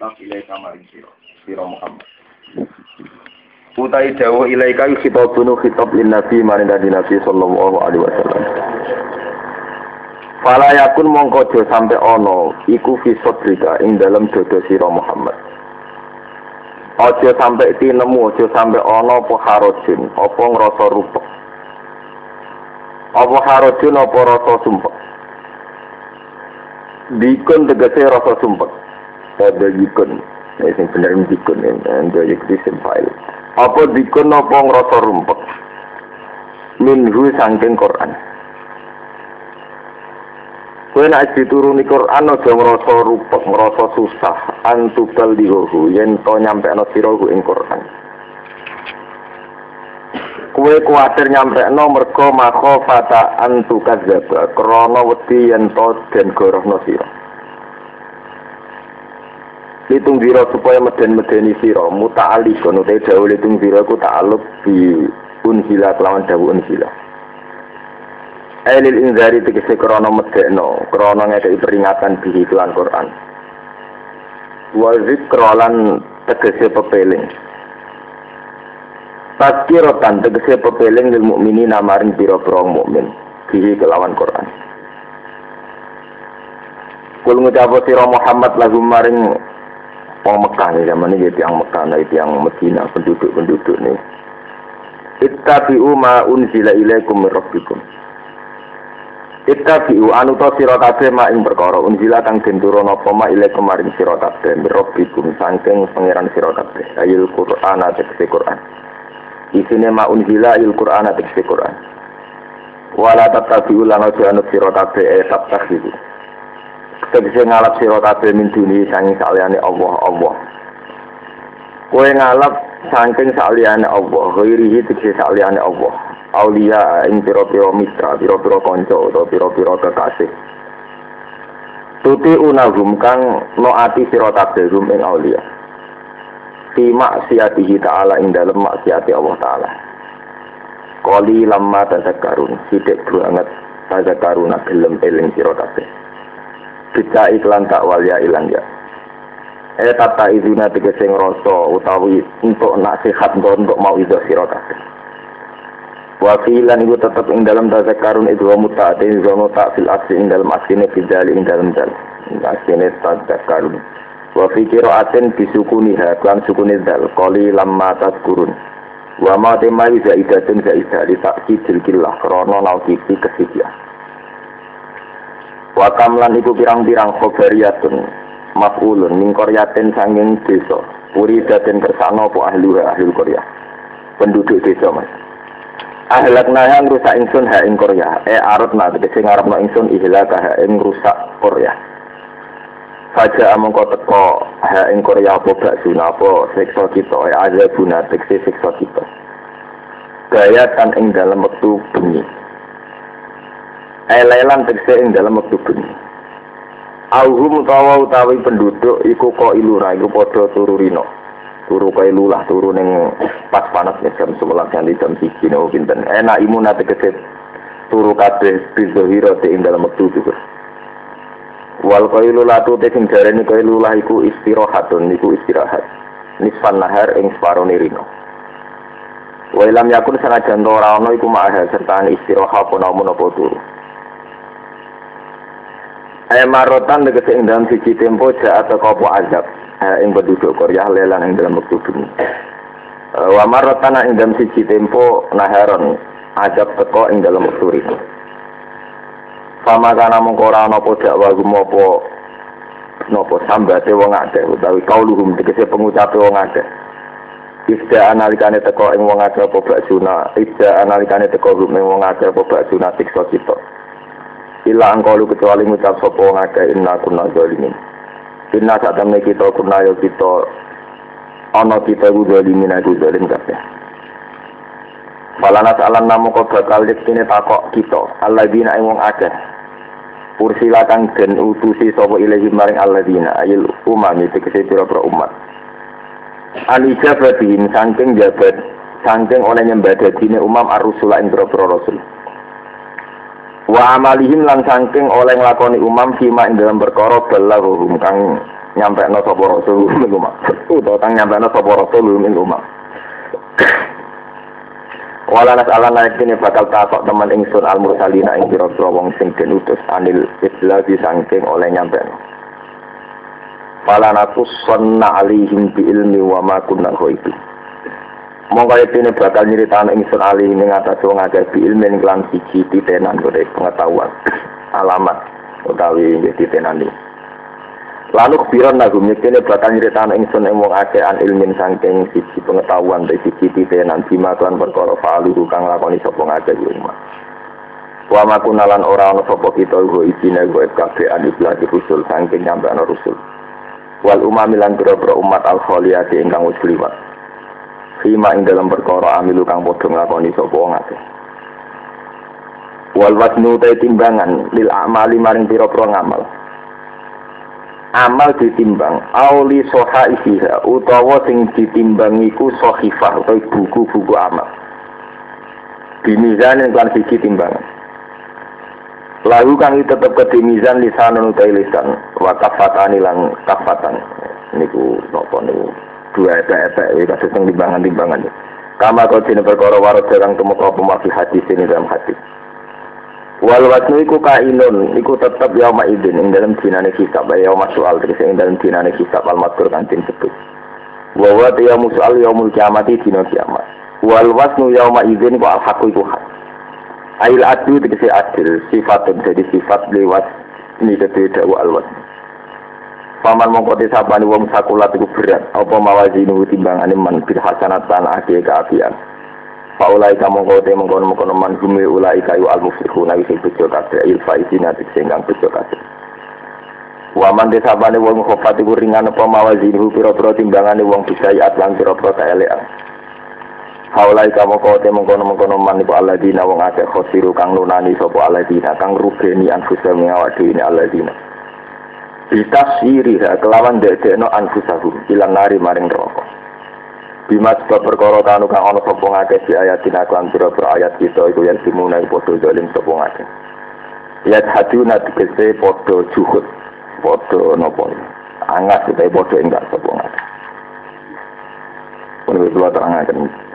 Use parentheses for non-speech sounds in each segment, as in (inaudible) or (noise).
kitab ilaika maring sira sira Muhammad utai dawuh ilaika khitabun khitab lin nabi maring nabi sallallahu alaihi wasallam Fala yakun mongko aja sampe ana iku fi sadrika ing dalem dodo sira Muhammad. Aja sampe tinemu, aja sampe ana apa harojun, apa ngrasa rupek. Apa harojun apa rasa sumpek. Dikun tegese rasa sumpek. pada dikun eh, sing yang benar ini dikun ini dia jadi apa dikun apa ngerasa rumpet minhu sangking Qur'an Kue nak dituruni di Quran, aja ngerasa rupak, ngerasa susah. Antubal dihuhu, yen to nyampe no sirohu ing Quran. Kue kuatir nyampe no mergo mako fata antukat zaba. Krono wedi yen to den goroh no sirohu. Litung dira supaya meden-medeni sira, muta'ali kono te dawuh litung dira ku ta'alluq bi unzila kelawan dawuh unzila. Ailil inzari tegese krana medekno, krana ngekeki peringatan bihi lan Quran. Wa zikra lan tegese pepeling. Tazkiratan tegese pepeling lil mukminin namaring pira-pira mukmin bihi kelawan Quran. Kul ngucap sira Muhammad lagu maring wong Mekah nih zaman ini yang Mekah nah itu yang Medina penduduk-penduduk nih. Ittabi'u ma unzila ilaikum min rabbikum. Ittabi'u anu to sira kabeh mak ing perkara unzila kang apa mak ile kemarin sira kabeh mirabbikum saking pangeran sira kabeh ayil Qur'an tegese Qur'an. Isine mak unzila ayil Qur'an tegese Qur'an. Wala tattabi'u lan aja anu sira kabeh e tattakhidhu. Tegese ngalap sira kabeh min duni saking saliyane Allah Allah. Kowe ngalap saking saliyane Allah, ghairihi tegese saliyane Allah aulia ing pira-pira mitra, pira-pira kanca utawa pira-pira kekasih. Tuti unahum kang noati sira kabeh rum ing aulia. Fi maksiatihi ta'ala ing dalem maksiati Allah taala. Kali lama tazakkarun, sidik banget tazakkaruna gelem eling sira. Kita iklan tak walya ilang ya. Eh tata izuna tegese ngrasa utawi untuk nak sehat untuk mau izo sira kabeh. Itu tetap ing dalam karun itu wa muta'atin wa muta' fil asli ing dalam asline fil jali ing dalam dal. Asline karun. Wa fi qira'atin bisukuniha kan sukuni dal qali lamma tadkurun. Wa ma temai zaidatun zaidah li ta'kidil killah krana naukifi kesidya. Wa kamlan iku pirang-pirang khobariyatun maf'ulun min qaryatin sanging desa. Puri daden kersano po ahli ahli Korea. Penduduk desa Mas. ahlak nahang rusak ingsun ha ing Korea e arut na tegese ngarepno ingsun ihlak ha ing rusak Korea Faja amangka teko ha ing apa bak apa siksa kita e azabuna tegese siksa kita Gaya kan ing dalam waktu bengi Elelan tegese ing dalam waktu bengi. Auhum utawa utawi penduduk iku kok ilura iku padha tururino turu kaya lulah turu ning pas panas jam 11 nganti jam 1 niku pinten. Enak imun ate kecet turu kabeh bizohiro te ing dalam wektu juga wal kailu latu te sing jarene kailu lah iku istirahatun niku istirahat. Nisfan nahar ing separo nirino wa ilam yakun sanajan ora ana iku ma'ah serta istirahat namun apa turu Marotan tegese ing dalam siji tempo ja atau kopo azab ing penduduk Korea lelang ing dalam waktu bumi. Wa marotana ing dalam siji tempo naharon ajab teko ing dalam waktu ini. Sama kana mongko ora ana apa dakwa gumopo nopo sambate wong akeh utawi kauluhum tegese pengucape wong akeh. Isda analikane teko ing wong akeh apa baksuna, isda analikane teko ing wong akeh apa baksuna siksa kita. Ila angkalu kecuali ngucap sapa wong akeh inna kunna zalimin. Inna saat temen kita kuna yo kita ana kita ku zalimin aku zalim kabeh. Falana salan namu kok bakal yektine takok kita alladzina ing wong akeh. Ursila kang den utusi sapa ilahi maring alladzina ayil umami tegese pira-pira umat. Alijabatihim saking jabat saking oleh nyembadadine umam ar-rusula ing pira-pira rasul. Wa amalihim lan saking oleh nglakoni umam fima ing dalam perkara balaghum kang nyampe no sapa rasul ming umat (laughs) utawa kang nyampe no sapa rasul ming umat (coughs) Wala nas'alan naik ini bakal takok teman ingsun al mursalina ing pira-pira wong sing den utus anil islami sangking oleh nyampe. Fala naku sonna alihim bi ilmi wa ma kunna. Monggo ini bakal nyeritaan ingsun alih ing atas wong akeh bi ilmi lan siji titenan kode pengetahuan alamat utawi titenan iki. Lalu kebiran nagum ini bakal nyeritaan ingsun yang wong akeh an ilmin sangking sisi pengetahuan dari sisi titenan bima klan perkara falu kang lakoni sapa ngakeh yo iman. Wa makunalan ora ana sapa kita go isine go kabeh an rusul sangking nyampe ana rusul. Wal umami lan pira umat al khaliyati ingkang. Fima ing dalam perkara amilu kang padha nglakoni sapa wong akeh. Wal wasnu timbangan lil amali maring pira-pira ngamal. Amal ditimbang auli soha isiha utawa sing ditimbang iku sohifah utawa buku-buku amal. Dimizan yang kan sisi timbangan. Lalu kang tetep ke dimizan lisanun utai lisan wa kafatani lang kafatan. Niku nopo niku dua epe-epe ya kasus timbangan-timbangan kama kau sini perkara warot jarang temuk apa hati sini dalam hati Wal wasnu iku kainun, iku tetep yauma idin ing dalam dinane kitab ya yauma soal terus ing dalam dinane kitab al matur kan sebut. Wa wa ya musual yaumul kiamati dina kiamat. Wal wasnu yauma idin wa al haqqu iku hak. Ail adu tegese adil, sifatun jadi sifat lewat ini kedua wa al wasnu. Paman mongko disapani wong sakulat iku berat, apa mawazinu timbangane man bil hasanat lan ake kaapian. Faulai kamu kau temu kono kono man gumi ulai kayu al muflihu nabi sing bejo kabeh il faizin ati sing kang bejo kabeh. Waman desa bane wong khofat iku ringan apa mawazinu pira-pira timbangane wong bisa ya lan pira-pira kaelean. Faulai kamu kau temu kono kono man iku aladina wong akeh khosiru kang nunani sapa aladina kang rugeni anfusam awak dhewe aladina. Bitasiri kelawan dekno anfusahum ilang nari maring rokok. Bima sebab perkara kanu kang ana sapa ngake di ayat dina kan pira ayat kita iku yang dimulai padha zalim sapa ngake. Ya haduna tegese padha juhud, padha napa angat kita padha enggak sapa ngake. Pun kula terangaken.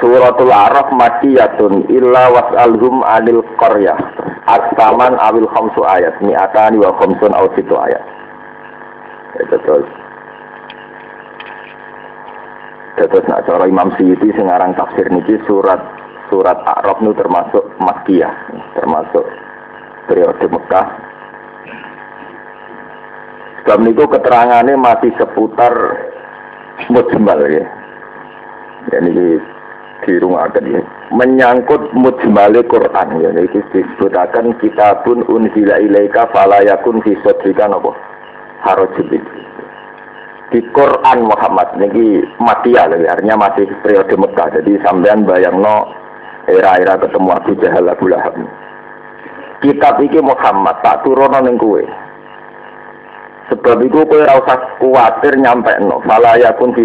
Suratul Araf makiyatun illa was'alhum anil qaryah. As-saman awil khamsu ayat, mi'atani wa khamsun aw situ ayat. Itu terus. Terus nak cara Imam Syuuti sekarang tafsir niki surat surat Arab nu termasuk Makkiyah, termasuk periode Mekah. Sebab niku keterangannya masih seputar mujmal ya. Jadi di rumah ya. menyangkut mujmale Quran ya ini disebutakan kitabun unzila ilaika fala yakun fi sadrika napa? Di Quran Muhammad niki matia lagi artinya masih periode Mekah. Jadi sampean bayangno era-era ketemu Abu Jahal Abu Lahab. Kitab iki Muhammad tak turun ning kowe. Sebab itu kowe ora usah kuwatir nyampe no falaya kun fi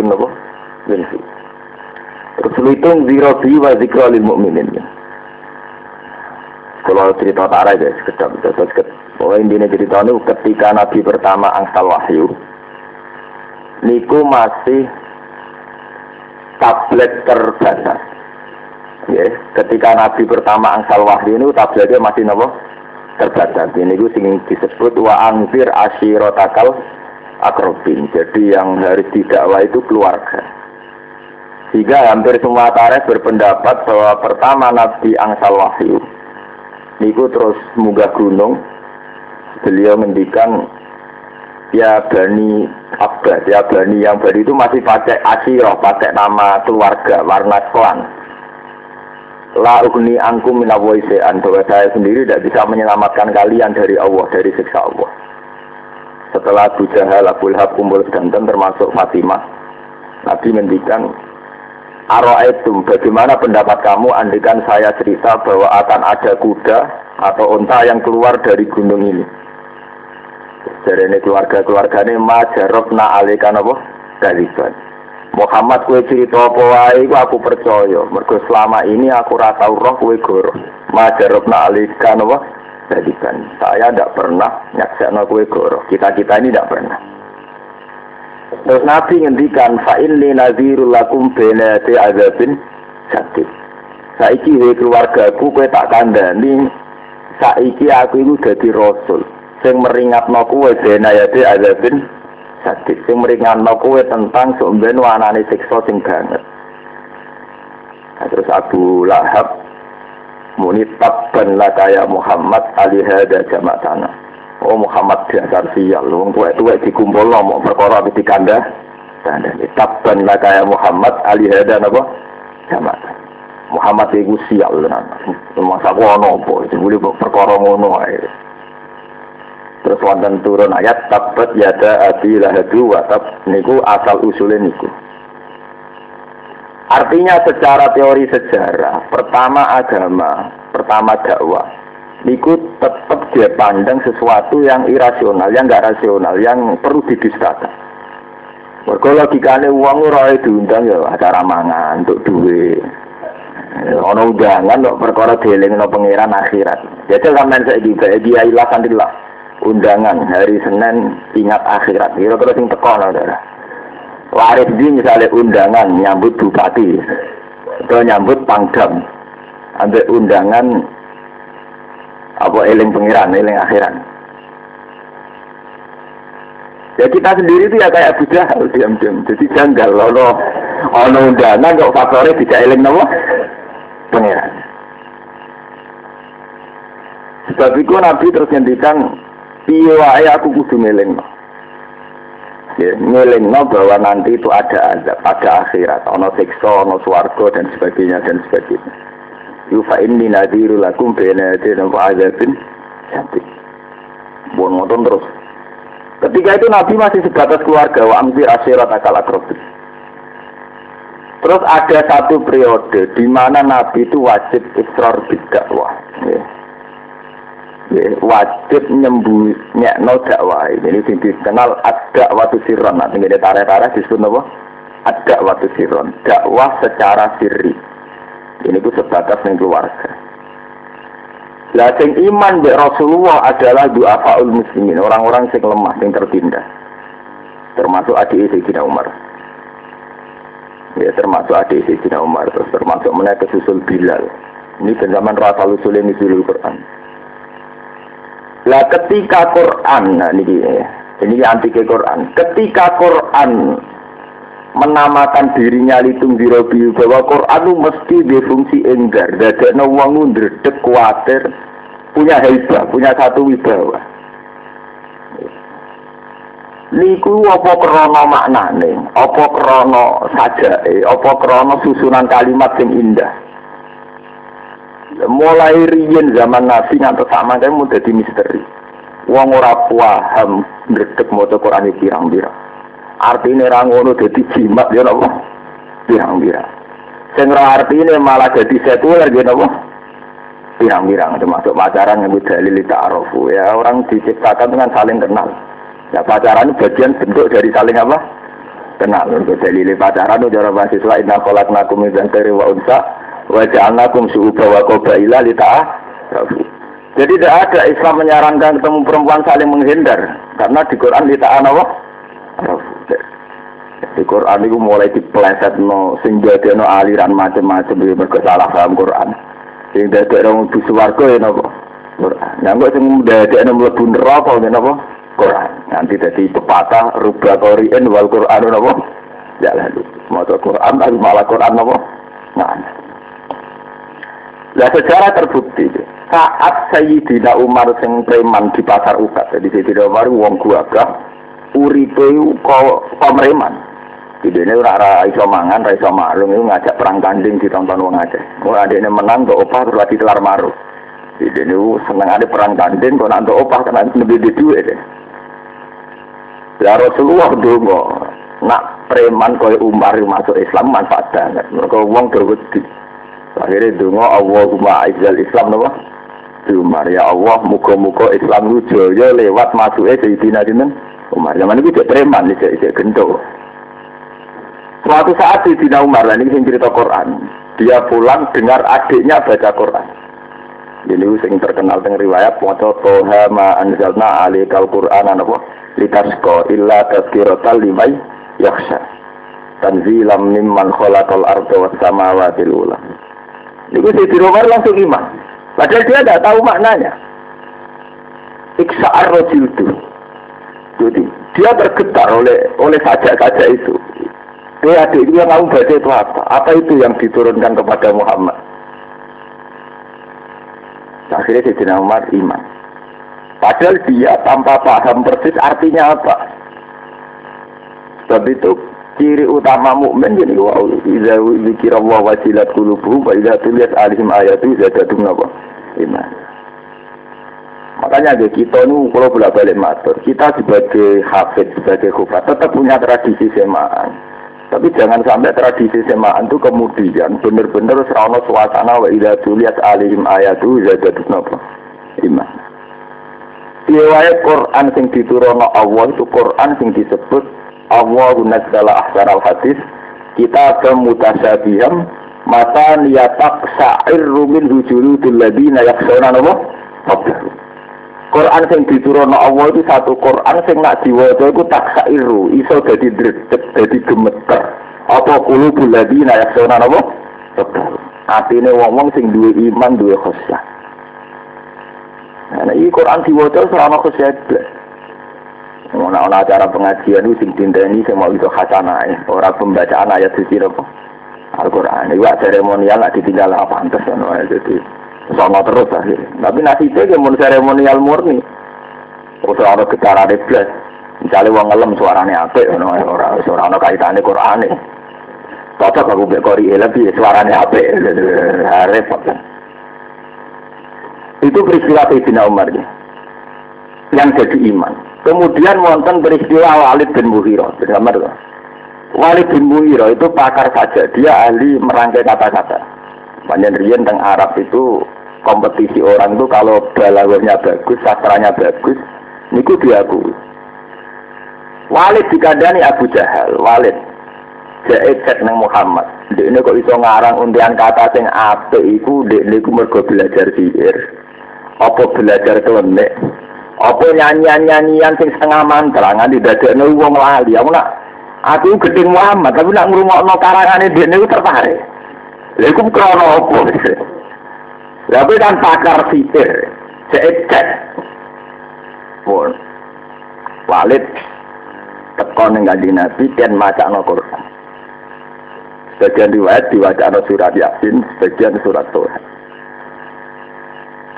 nopo winfi terus hitung zero bi wa lil mu'minin kalau cerita tarai guys kedap terus Pokoknya intinya cerita ini ketika Nabi pertama angsal wahyu, niku masih tablet terbatas. Ya, ketika Nabi pertama angsal wahyu ini tabletnya masih nopo terbatas. Ini gue sing disebut wa angfir ashirotakal akrobin. Jadi yang harus didakwa itu keluarga. Sehingga hampir semua tarikh berpendapat bahwa pertama Nabi angsal wahyu niku terus munggah gunung beliau mendikan ya Bani Abbas, ya Bani yang baru itu masih pakai asyirah, pakai nama keluarga, warna klan. La ugni angku minawoisean, bahwa saya sendiri tidak bisa menyelamatkan kalian dari Allah, dari siksa Allah. Setelah Abu Jahal, Abu Lahab sedanten termasuk Fatimah, Nabi mendikan Aro'etum, bagaimana pendapat kamu andikan saya cerita bahwa akan ada kuda atau unta yang keluar dari gunung ini? Jadi ini keluarga-keluarga ini majarok na alikan apa? Kaliban. Muhammad kue cerita apa wae aku percaya. Mergo selama ini aku rata roh kue goro. Majarok na alikan apa? kadiban. Saya tidak pernah nyaksana kue goro. Kita-kita ini tidak pernah. Terus Nabi ngendikan fa inni nadhirul lakum baina azabin sadid. Saiki he keluargaku kowe tak kandhani saiki aku iku dadi rasul sing meringatno kowe baina azabin sadid. Sing meringatno kowe tentang sumben wanane siksa sing banget. Nah, terus Abu Lahab muni tabban lakaya Muhammad alihada tanah. Oh Muhammad dasar sial, wong tuwek tuwek dikumpul mau perkara kanda. Tanda tabban lakaya Muhammad alihada napa jamaah. Muhammad iku sial tenan. Masa ono apa jebule perkara ngono ae. Terus wonten turun ayat tabat yada abi lahadu wa tab niku asal usulnya niku. Artinya secara teori sejarah, pertama agama, pertama dakwah, niku tetap dia pandang sesuatu yang irasional, yang nggak rasional, yang perlu didustakan. Mergo uang ora diundang ya acara mangan untuk duit. Ono undangan kok perkara no pangeran akhirat. Jadi sampean saiki dia ilah santillah. Undangan hari Senin ingat akhirat. Kira-kira sing teko saudara waris di misalnya undangan nyambut bupati atau nyambut pangdam ambil undangan apa eling pengiran eling akhiran. Ya kita sendiri itu ya kayak Abu Jahal diam-diam. Jadi janggal loh ono undangan kok faktornya tidak eling nama pengiran. Sebab itu Nabi terus ngendikan iya aku kudu ngeling ya, no bahwa nanti itu ada azab, ada akhirat, ono siksa, ono swargo dan sebagainya dan sebagainya. Yufa inni nadiru lakum bena dan azabin jadi. Buat ngotot terus. Ketika itu Nabi masih sebatas keluarga wa amsir asyirat akal akrobis. Terus ada satu periode di mana Nabi itu wajib israr bidakwah. Ya ya, wajib nyembunyikan dakwah ini sing dikenal ada waktu siron nanti ini tarik-tarik disebut apa ada waktu siron dakwah secara sirri ini tuh sebatas yang keluarga. Lah sing iman be Rasulullah adalah doa faul muslimin orang-orang sing lemah yang tertindas. Termasuk adik Sayyidina Umar. Ya termasuk adik Sayyidina Umar terus termasuk menaik susul Bilal. Ini zaman Usul ini Quran. Lah ketika Quran, nah ini ini anti Quran. Ketika Quran menamakan dirinya litung dirobi bahwa Quran mesti berfungsi enggar, dadekno wong ndredeg kuatir, punya hebat, punya satu wibawa. Niku apa krana maknane, apa krana sajake, apa krana susunan kalimat yang indah mulai riyen zaman Nabi ngantos sama kan mau jadi misteri. Wong ora paham ndredeg maca Quran pirang-pirang. Artine ra ngono dadi jimat ya napa? Pirang-pirang. Sing ora artine malah jadi sekuler ya napa? Pirang-pirang termasuk pacaran yang dalil ta'arufu ya orang diciptakan dengan saling kenal. Ya pacaran bagian bentuk dari saling apa? Kenal. Untuk dalil pacaran ujar mahasiswa inna khalaqnakum min dzakari wa unsa wa ja'alnakum syu'uba wa qabaila jadi tidak ada Islam menyarankan ketemu perempuan saling menghindar karena di Quran kita apa? Di Quran itu mulai dipeleset no sehingga no aliran macam-macam di salah paham Quran. Sehingga ada orang di suwargo ya nopo Quran. Yang gue sing dadi no mlebu neraka ya nopo Quran. Nanti jadi pepatah rubah Qur'an wal Quran nopo. Ya lalu mau Quran tapi malah Quran nopo. Nah. Nah secara terbukti saat Sayyidina Umar sing preman di pasar ukat, jadi Sayyidina Umar wong gagah, uripe kok pemereman. Jadi ini ora iso mangan, ora iso maklum ngajak perang tanding ditonton wong. Mau ada ini menang, ke opah terus lagi telar maru. Jadi ini seneng ada perang tanding, kok nanti opah kena lebih di deh. Ya Rasulullah dulu nak preman kau Umar masuk Islam manfaat banget. Mereka uang berwedi. Akhirnya dungo Allahumma aizal Islam nama Di Umar ya Allah muka-muka Islam jaya lewat masuknya Sayyidina Dinten Umar. Zaman itu dia preman, dia gendong. Suatu saat Sayyidina Umar, ini yang cerita Quran. Dia pulang dengar adiknya baca Quran. Jadi sing terkenal dengan riwayat maca toha ma anzalna alikal Qur'an apa litasko illa tazkiratal limai yakhsha. Tanzilam mimman khalaqal arda was samawati ula. Niku si Umar langsung iman. Padahal dia tidak tahu maknanya. Iksa'ar rojildu. Jadi dia tergetar oleh oleh sajak-sajak itu. Dia adik dia mau baca itu apa? Apa itu yang diturunkan kepada Muhammad? Akhirnya Sayyidina Umar iman. Padahal dia tanpa paham persis artinya apa. Sebab itu ciri utama mukmin jadi wow iza zikir Allah wajilat qulubuhum wa idza tuliyat alihim ayatu zadatum iman. Makanya ada kita ini kalau bolak balik matur, kita sebagai hafid, sebagai khufat tetap punya tradisi semaan. Tapi jangan sampai tradisi semaan itu kemudian benar-benar serana suasana wa idza tuliyat alihim ayatu zadatum apa iman. Riwayat Quran sing diturunno Allah itu Quran sing disebut Allah nazzala ahsanal hadis kita mutasabiham mata niyatak sa'irru min hujuludul ladina yaksona nama Quran sing diturunno Allah itu satu Quran sing nak diwaca iku tak sairu iso dadi dretek dadi gemeter apa qulubul ladina yaksona nama atine wong-wong sing duwe iman duwe khosyah Nah, ini Quran diwaca ono khosyah Ono ana acara pengajian itu sing dinteni sing mau itu khasanah. Ora pembacaan ayat suci apa? Al-Qur'an. Iku seremonial lah ditinggal apa pantes ngono jadi sama terus akhirnya. Tapi nasibnya dia mau seremonial murni. Usah ada getaran blas. Misalnya wong ngelem suaranya apik ngono ora ora ana kaitane Qur'ane. Cocok aku mbek kori lebih suaranya apik. Repot. Itu peristiwa Sayyidina Umar ya. Yang jadi iman. Kemudian wonten peristiwa Walid bin Muhiro, benar Walid bin Muhiro itu pakar saja, dia ahli merangkai kata-kata. Banyak rian tentang Arab itu kompetisi orang itu kalau balaganya bagus, sastranya bagus, niku diakui. Walid dikandani Abu Jahal, Walid Jaid cek neng Muhammad. Dek ini kok iso ngarang undian kata sing ape iku dek niku mergo belajar sihir. Apa belajar klenek? Apa nyanyian-nyanyian sing setengah mantra nganti dadekno wong lali. Aku nak aku gedhe Muhammad tapi nak ngrungokno karangane dene iku tertarik. Lha iku krono apa? Lah kan pakar sihir. Cek Pun. Walid teko ning kanjeng Nabi dan macakno Quran. Sebagian riwayat diwaca surat Yasin, sebagian surat Tuhan.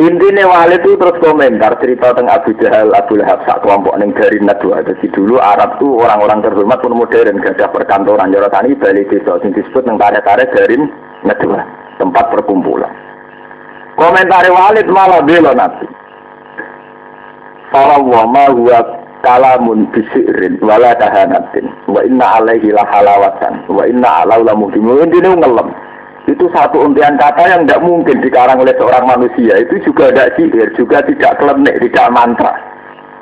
Intinya Walid itu terus komentar cerita tentang Abu Jahal, Abu Lahab, kelompok neng dari Nadwa. Jadi dulu Arab tuh orang-orang terhormat pun modern, gak ada perkantoran. Jorok tani balik desa, yang disebut tentang tarik-tarik dari Nadwa, tempat perkumpulan. Komentar Walid malah bela Nabi. Kalau ma huwa kalamun bisirin wala tahanatin wa inna alaihi la halawatan. Wa inna alau la mudimu. Ini ngelem. Itu satu untian kata yang tidak mungkin dikarang oleh seorang manusia. Itu juga tidak sihir juga tidak klenik tidak mantra.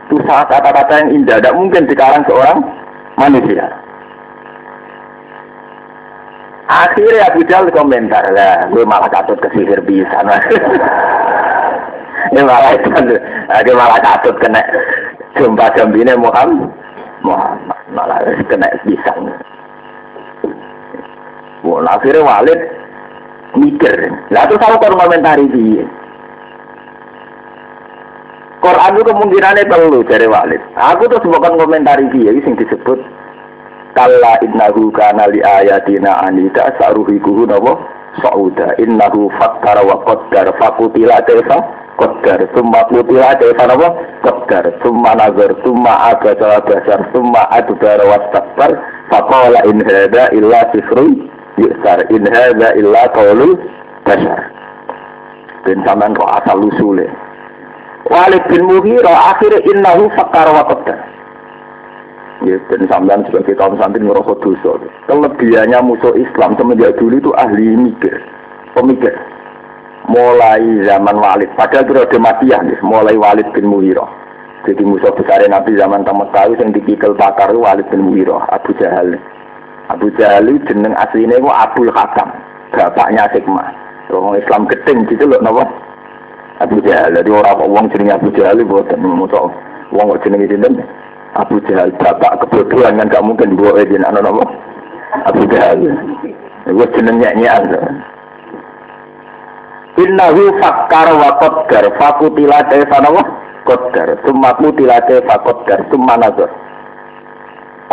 Itu salah kata-kata yang indah tidak mungkin dikarang seorang manusia akhirnya Abu Jal komentar lah gue malah katut ke sihir bisa (laughs) ini malah itu gue malah katut kena jumpa jambine Muhammad Muhammad malah kena bisa Wah, akhirnya Walid mikir. Lah terus aku kon komentari piye? Quran itu kemungkinannya perlu dari Walid. Aku terus bukan komentari dia, sing disebut kalla innahu kana li ayatina anida saruhikuhu napa sauda. Innahu fakkara wa qaddar fakutila kaifa qaddar summa kutila kaifa napa qaddar summa nazar summa abada basar summa adbar wastakbar faqala in hada illa sifrun yusar in hadza illa qaulul bashar. Ben sampean kok asal usule Walid bin Mughirah akhirnya innahu fakar wa qaddar Ya, dan sampean sebagai kaum santri ngerasa dosa. Kelebihannya musuh Islam semenjak dulu itu ahli mikir, pemikir. Mulai zaman Walid, padahal itu ada matiah, mulai Walid bin Mughirah. Jadi musuh besar Nabi zaman tamat tahu yang dipikir pakar Walid bin Mughirah, Abu Jahal. Abu Jahal jeneng aslinya itu Abdul Hakam, bapaknya Hikmah. Orang Islam gedeng gitu loh, nopo. Abu Jahal. Jadi orang wong jenenge Abu Jahal boten musuh. Wong jenenge sinten? Abu Jahal bapak kebodohan kan gak mungkin bawa izin anak apa? Abu Jahal. Gue jeneng nyanyian. Innahu fakkar wa qaddar fakutila kaifa nawa qaddar summa kutila kaifa qaddar summa nazar.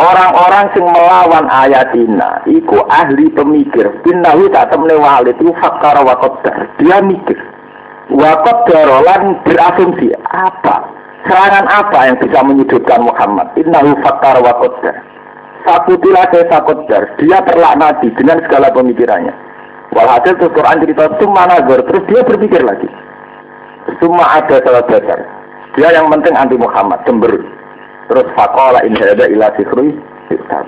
Orang-orang sing melawan ayatina iku ahli pemikir. Innahu tak temne walid itu fakkar wa qaddar. Dia mikir. Wa qaddar lan berasumsi apa? Serangan apa yang bisa menyudutkan Muhammad? Innahu fakkar wa qaddar. Fakutila kaifa qaddar. Dia terlaknati dengan segala pemikirannya. Walhasil terus Quran cerita semua nazar, terus dia berpikir lagi. Semua ada salah dasar. Dia yang penting anti Muhammad, cemberut. Terus fakola in hada ila sihri,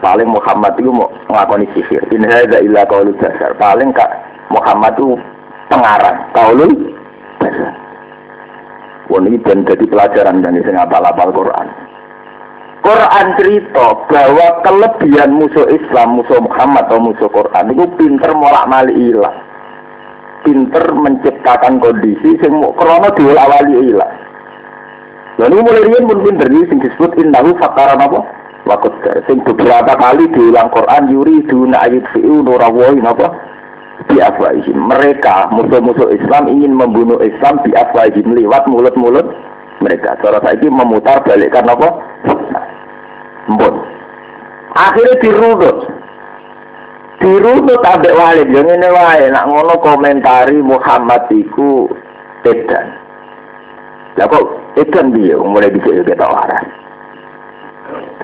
paling Muhammad itu mau ngakoni sihir. In hada ila kaulul dasar. Paling kak Muhammad itu pengarang, kaulul dasar. Wah ini dan jadi pelajaran dan ini ngapal-apal Quran. Quran cerita bahwa kelebihan musuh Islam, musuh Muhammad atau musuh Quran itu pinter molak mali ilah. Pinter menciptakan kondisi sing krono diawali ilah. Lalu mulai rian pun pinter ini sing disebut innahu fakaran apa? Wakut sing beberapa kali diulang Quran yuri duna ayat fi'u nurawoi apa? Di afwahihim. Mereka musuh-musuh Islam ingin membunuh Islam di afwahihim lewat mulut-mulut mereka. Cara ini memutar balikkan apa? Mbon. Akhirnya dirunut. Dirunut ambek walid yang ini wae nak ngono komentari Muhammad iku edan. Lah kok edan dia mulai bisa kita waras.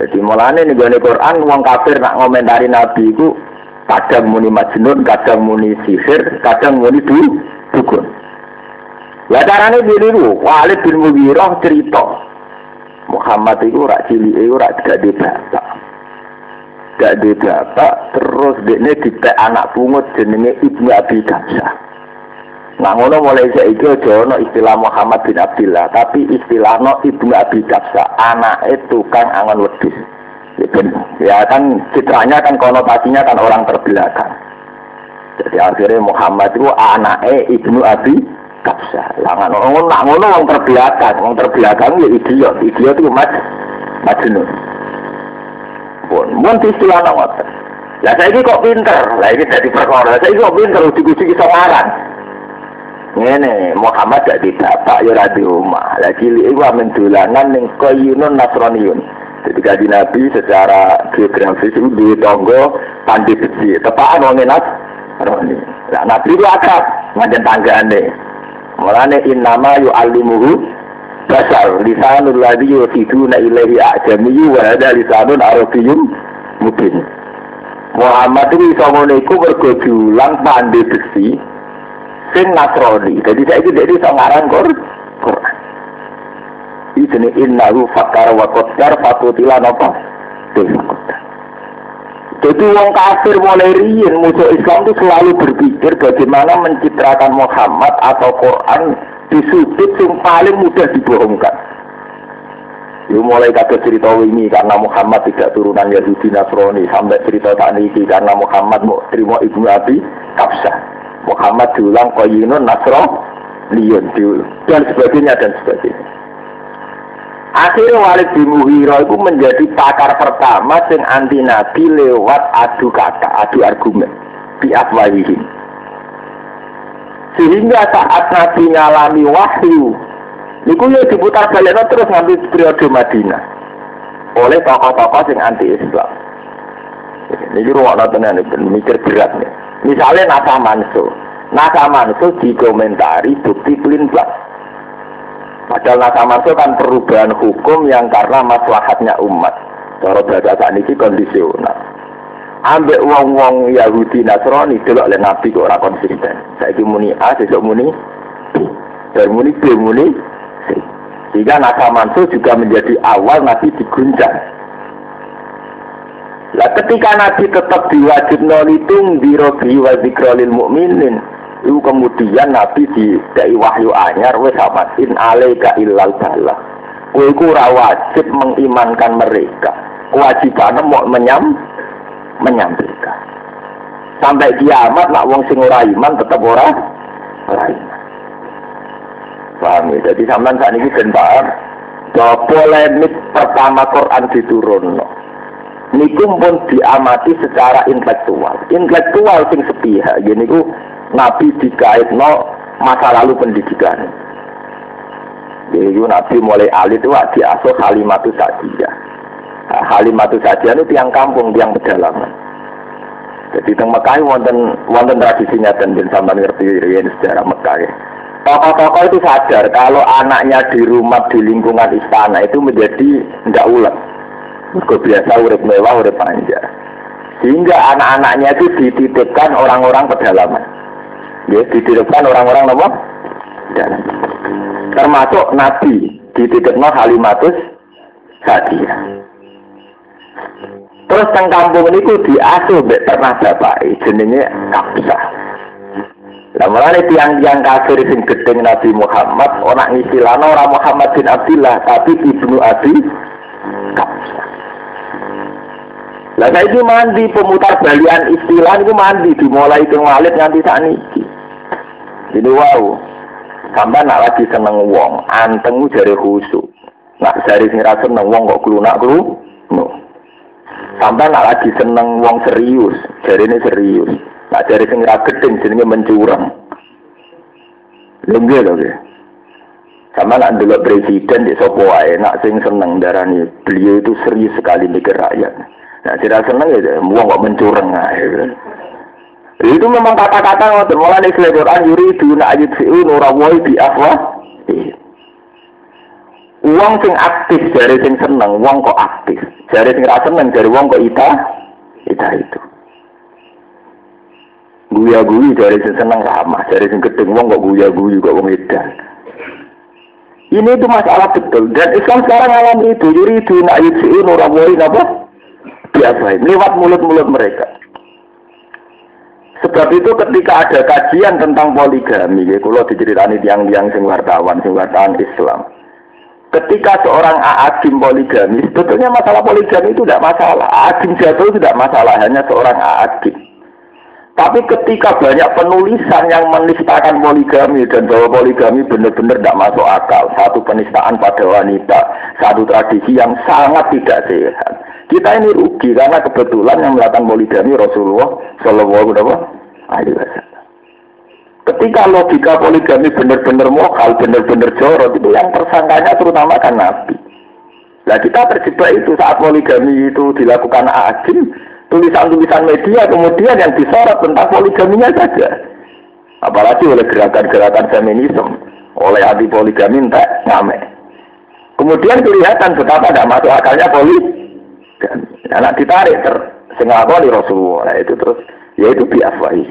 Jadi mulane nih gue Quran uang kafir nak komentari Nabi iku kadang muni majnun, kadang muni sihir, kadang muni du dukun. Lah carane dulu Walid bin Mughirah cerita Muhammad itu rak cilik itu rak gak di. Gak di terus dekne dipek anak pungut jenenge Ibnu Abi. Nah ngono mulai saiki aja ana istilah Muhammad bin Abdullah, tapi istilahno Ibnu Abi anak itu kan angon wedhus. Ya kan citranya kan konotasinya kan orang terbelakang. Jadi akhirnya Muhammad itu anaknya Ibnu Abi kapsa. Langan ngono nak ngono wong terbelakang, wong terbelakang ya idiot, idiot itu mat majnun. Pun, mun istilah ngoten. Lah saiki kok pinter, lah ini dadi perkara. Saiki kok pinter uji-uji iso ngarang. Ngene, Muhammad gak di bapak ya ora di omah. Lah cilik iku amen dolanan ning Qayyunun Nasraniyun. Jadi kaji Nabi secara geografis itu di tonggo pandi besi. Tepaan wong enak. Nah, Nabi itu akrab, ngajen tanggane. Mulane innama yu'allimuhu basar lisanul ladzi yusiduna ilaihi a'jamiyyu wa hada lisanun arabiyyun mungkin. Muhammad itu iso ngono iku mergo diulang pandai besi sing Nasrani. Jadi saya itu jadi iso ngarang Quran. Ini jenis innahu fakar wa napa? Desa qaddar. Jadi wong kafir mulai riyin musuh Islam itu selalu berpikir bagaimana mencitrakan Muhammad atau Quran di sudut yang paling mudah dibohongkan. Itu mulai kata cerita ini karena Muhammad tidak turunan Yahudi Nasrani sampai cerita Taniki karena Muhammad mau terima Ibnu Abi Kapsah. Muhammad diulang Qayyinun Nasrani dan sebagainya dan sebagainya. Akhirnya Walid bin Mughirah itu menjadi pakar pertama yang anti Nabi lewat adu kata, adu argumen di afwahihim. Sehingga saat Nabi ngalami wahyu, itu ya diputar balik terus ngambil periode Madinah oleh tokoh-tokoh yang anti Islam. Ini ruang nonton ini mikir berat nih. Misalnya Nasa Mansur, Nasa Mansur dikomentari bukti pelin Padahal nasa masuk kan perubahan hukum yang karena maslahatnya umat. Cara bahasa saat ini kondisional. Ambek wong-wong Yahudi Nasrani dulu oleh Nabi kok orang konsisten. Saya muni A, besok muni B. Dan muni B, muni C. Sehingga nasa mansuh juga menjadi awal Nabi diguncang. Lah ketika Nabi tetap diwajib nolitung di robi wa zikrolil mu'minin itu kemudian Nabi di dari wahyu anyar wes in alaika illal bala. Kowe iku wajib mengimankan mereka. Kewajibannya mau menyam menyampaikan. Sampai kiamat nak wong sing ora iman tetap ora ora iman. paham ya. Jadi sampean saat ini paham bahwa polemik pertama Quran diturun. Niku pun diamati secara intelektual. Intelektual sing sepihak. Jadi ku Nabi dikait no masa lalu pendidikan. Jadi Nabi mulai alit itu diasuh halimatu saja. Halimatu saja itu tiang kampung, tiang pedalaman. Jadi teng Mekah wonten wonten tradisinya dan bin sampean ngerti riyen sejarah Mekah. Ya. Tokoh-tokoh itu sadar kalau anaknya di rumah di lingkungan istana itu menjadi tidak ulet. Mereka biasa urip mewah, urip panjang. Sehingga anak-anaknya itu dititipkan orang-orang pedalaman. Ya, dititipkan orang-orang apa? Dan termasuk Nabi dititipkan Halimatus Sadia. Terus teng kampung ini ku diasuh mbek pernah bapak jenenge Kapsah. Lah mulane tiang-tiang kafir sing gedeng Nabi Muhammad ora ngistilano ora Muhammad bin Abdullah tapi Ibnu Abi Kapsah. Lah saiki mandi pemutar balian istilah itu mandi dimulai teng walid nganti sakniki. Jadi wow. Sampai nak lagi seneng wong, antengmu jari khusuk. Nak jari sing seneng wong kok klunak klu. No. Sampai nak lagi seneng wong serius, jadi ini serius. Nak dari sing gedeng jenenge mencurang. Lengge lho. Sama nak dulu presiden di sopo wae, nak sing seneng darani beliau itu serius sekali mikir rakyat. Nah, tidak seneng ya, wong kok mencurang aja. Itu memang kata-kata ngoten, mulai nek Quran yuri ayat siu nurawoi di afwa. Uang sing aktif dari sing seneng, uang kok aktif. Jari sing rasa seneng jari wong kok ita, ita itu. Guya guyu jari sing seneng ramah, jari sing gedeng wong kok guya guyu kok wong edan. Ini itu masalah betul dan Islam sekarang alami itu. Jadi itu nak yutsiu nurawoi apa? Biasa lewat mulut-mulut mereka. Sebab itu ketika ada kajian tentang poligami, ya, kalau diceritani tiang-tiang sing wartawan, sing wartawan Islam, Ketika seorang aadim poligami, sebetulnya masalah poligami itu tidak masalah. Aadim jatuh tidak masalah, hanya seorang aadim. Tapi ketika banyak penulisan yang menistakan poligami dan bahwa poligami benar-benar tidak masuk akal, satu penistaan pada wanita, satu tradisi yang sangat tidak sehat. Kita ini rugi karena kebetulan yang melakukan poligami Rasulullah Shallallahu Alaihi Wasallam. Ketika logika poligami benar-benar mokal, benar-benar jorok, itu yang tersangkanya terutama kan Nabi. Nah kita terjebak itu saat poligami itu dilakukan agim, tulisan-tulisan media kemudian yang disorot tentang poligaminya saja. Apalagi oleh gerakan-gerakan feminisme, oleh anti poligami entah ngamek. Kemudian kelihatan betapa tidak masuk akalnya poligami. Anak ditarik ter, sing di Rasulullah, nah, itu terus, yaitu biafwahi.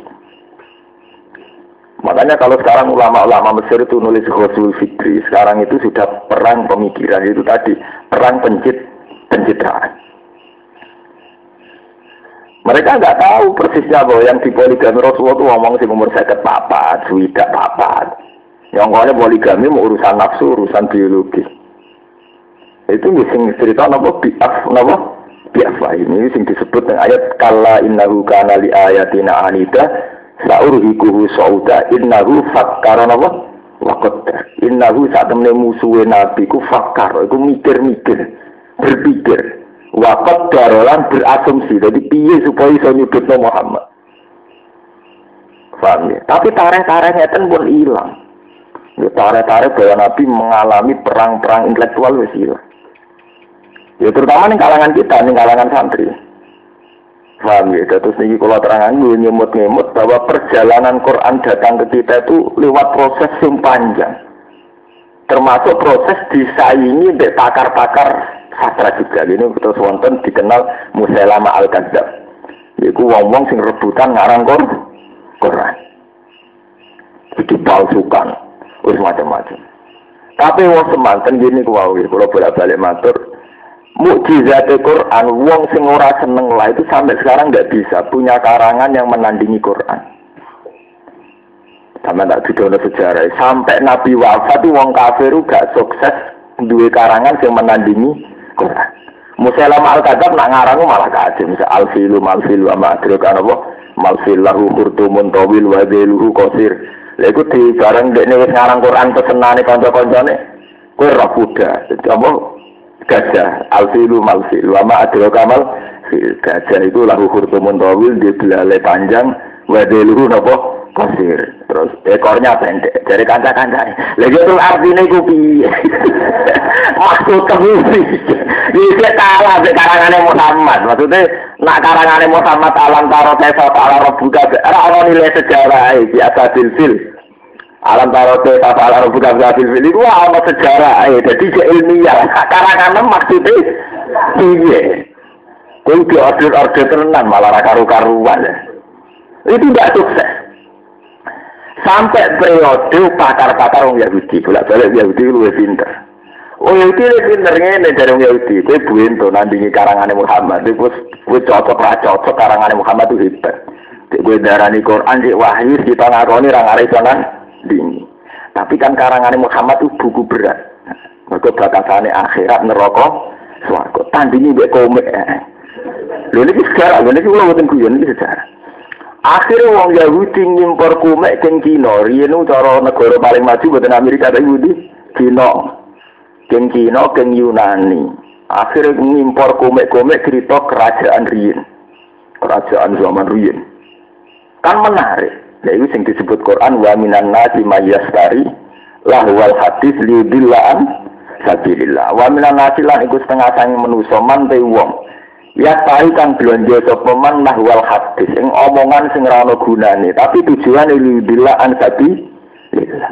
Makanya kalau sekarang ulama-ulama Mesir itu nulis Ghazul Fikri, sekarang itu sudah perang pemikiran itu tadi, perang pencit pencitraan. Mereka nggak tahu persisnya bahwa yang di poligami Rasulullah itu ngomong si umur saya papat, sudah papat. Yang ngomongnya poligami mau urusan nafsu, urusan biologi. Itu sing cerita nopo biaf nopo biaf ini sing disebut dengan ayat kala innahu kana li ayatina anida Sa'urhikuhu sauda innahu fakkara napa? Wa qaddar. Innahu saat musuhe nabi ku fakkar, iku mikir-mikir, berpikir. Wa qaddar lan berasumsi. Jadi piye supaya iso nyudutno Muhammad. Paham ya? Tapi tareh-tarehnya itu pun hilang. Ya, tareh-tareh bahwa Nabi mengalami perang-perang intelektual wis hilang. Ya terutama nih kalangan kita, nih kalangan santri. Paham ya? Terus ini kalau terangan nyemut-nyemut bahwa perjalanan Quran datang ke kita itu lewat proses yang panjang. Termasuk proses disaingi dari pakar-pakar sastra juga. Ini terus wonten dikenal Musailama Al-Kadzab. Iku wong-wong sing rebutan ngarang Quran. Dipalsukan. Wis macam-macam. Tapi wong semanten gini kuwi kalau bolak-balik matur mukjizat Quran, wong sing ora seneng lah itu sampai sekarang nggak bisa punya karangan yang menandingi Quran. Sama tak didono sejarah. Sampai Nabi wafat itu wong kafir gak sukses dua karangan yang menandingi Quran. Musailam al kadab nak ngarang malah kaji. Misal alfilu malfilu ama adrok apa malfil lahu hurtumun tawil wa kosir. Lha iku di bareng dekne wis ngarang Quran pesenane kanca-kancane. Kowe roh. Dadi apa? Gajah, alfilu malfilu, wa ma adro kamal. Gajah itu lahu khurtumun tawil, dia belalai panjang, wa deluhu napa? Kasir. Terus ekornya pendek dari kanca-kanca. Lagi itu artinya itu piye? (laughs) Maksud kemudian. Ini kalah di karangannya Muhammad. Maksudnya nak karangannya Muhammad alam taro tesa ala rebuka. Ada nilai sejarah di atas fil Alam taro tesa ala rebuka fil itu ada sejarah. Jadi ilmiah. Karangannya maksudnya piye? Kau di order-order tenan malah karu-karuan. Itu tidak sukses. Sampai periode pakar-pakar orang Yahudi, bolak-balik Yahudi lebih pinter. Oh Yahudi lebih pinter ini dari orang Yahudi. Kue buento nandingi karangan Muhammad. Kue kue cocok ra cocok karangan Muhammad itu hebat. Kue darani Quran di wahyu kita ngakoni orang arif dini. Tapi kan karangan Muhammad itu buku berat. Mereka batasannya akhirat neraka swarga. Tandingi mbek komik. Lho ini sejarah, ini kalau buatan guyon ini sejarah. Akhirnya wong Yahudi ngimpor kumek keng Cina. Riyen cara negara paling maju buatan Amerika tapi Yahudi Cina. Keng Cina keng Yunani. Akhirnya ngimpor kumek-kumek cerita kerajaan Rien. Kerajaan zaman Rien. Kan menarik. Ya itu yang disebut Quran wa minan nasi mayyastari lahwal hadis liudillaan sabilillah. Wa minan nasi lan iku setengah sangi menusa man wong Ya tari kang belanja sapa man nahwal hadis ing omongan sing ora ana tapi tujuan lillah an sabi lillah.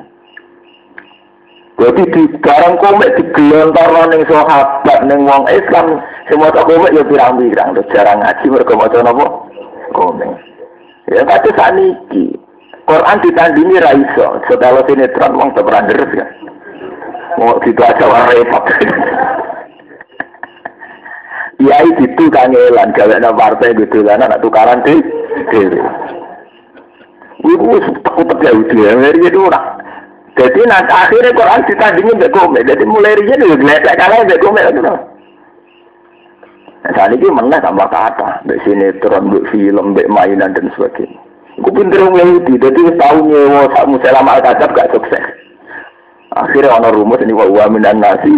Jadi di barang komik digelontor ning sahabat ning wong Islam sing maca komik ya pirang-pirang terus jarang ngaji mergo maca napa? Komik. Ya kate saniki. Quran ditandingi ra iso, setelah sinetron wong teberan deres ya. Mau gitu aja repot. Kiai itu kangelan gawe partai gitu kan anak tukaran deh. Ibu takut Yahudi ya, ngeri itu orang. Jadi nanti akhirnya Quran ditandingi mbak komik. Jadi mulai dia juga ngeliat kalah mbak komik itu. Nah, saat ini mana tambah kata, mbak sinetron, mbak film, mbak mainan dan sebagainya. Aku pinter orang Yahudi, jadi tahu nyewa sak muselama al-kadab gak sukses. Akhirnya orang rumus ini wa minan nasi,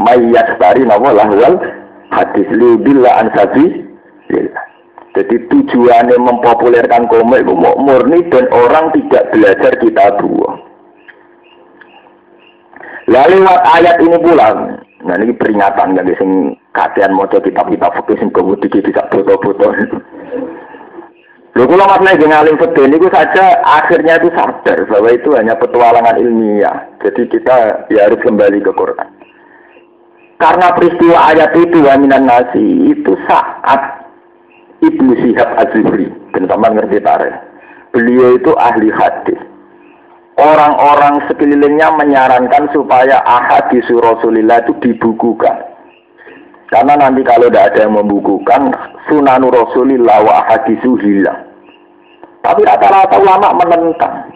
mayas tari nama lahwal hadis libillah an sabi jadi tujuannya mempopulerkan komik itu murni dan orang tidak belajar kita dua. Lalu lewat ayat ini pulang, nah ini peringatan yang sing kasihan mau kitab-kitab fakir sing kemudian bisa foto-foto. Lalu kalau mas lagi ngalim fakir ini saja akhirnya itu sadar bahwa itu hanya petualangan ilmiah. Jadi kita ya harus kembali ke Quran. Karena peristiwa ayat itu waminan nasi itu saat Ibnu Sihab Az-Zuhri, teman ngerti tarik. Beliau itu ahli hadis. Orang-orang sekelilingnya menyarankan supaya ahadis Rasulullah itu dibukukan. Karena nanti kalau tidak ada yang membukukan, sunanu Rasulillah wa ahadisu hilang. Tapi rata-rata ulama menentang.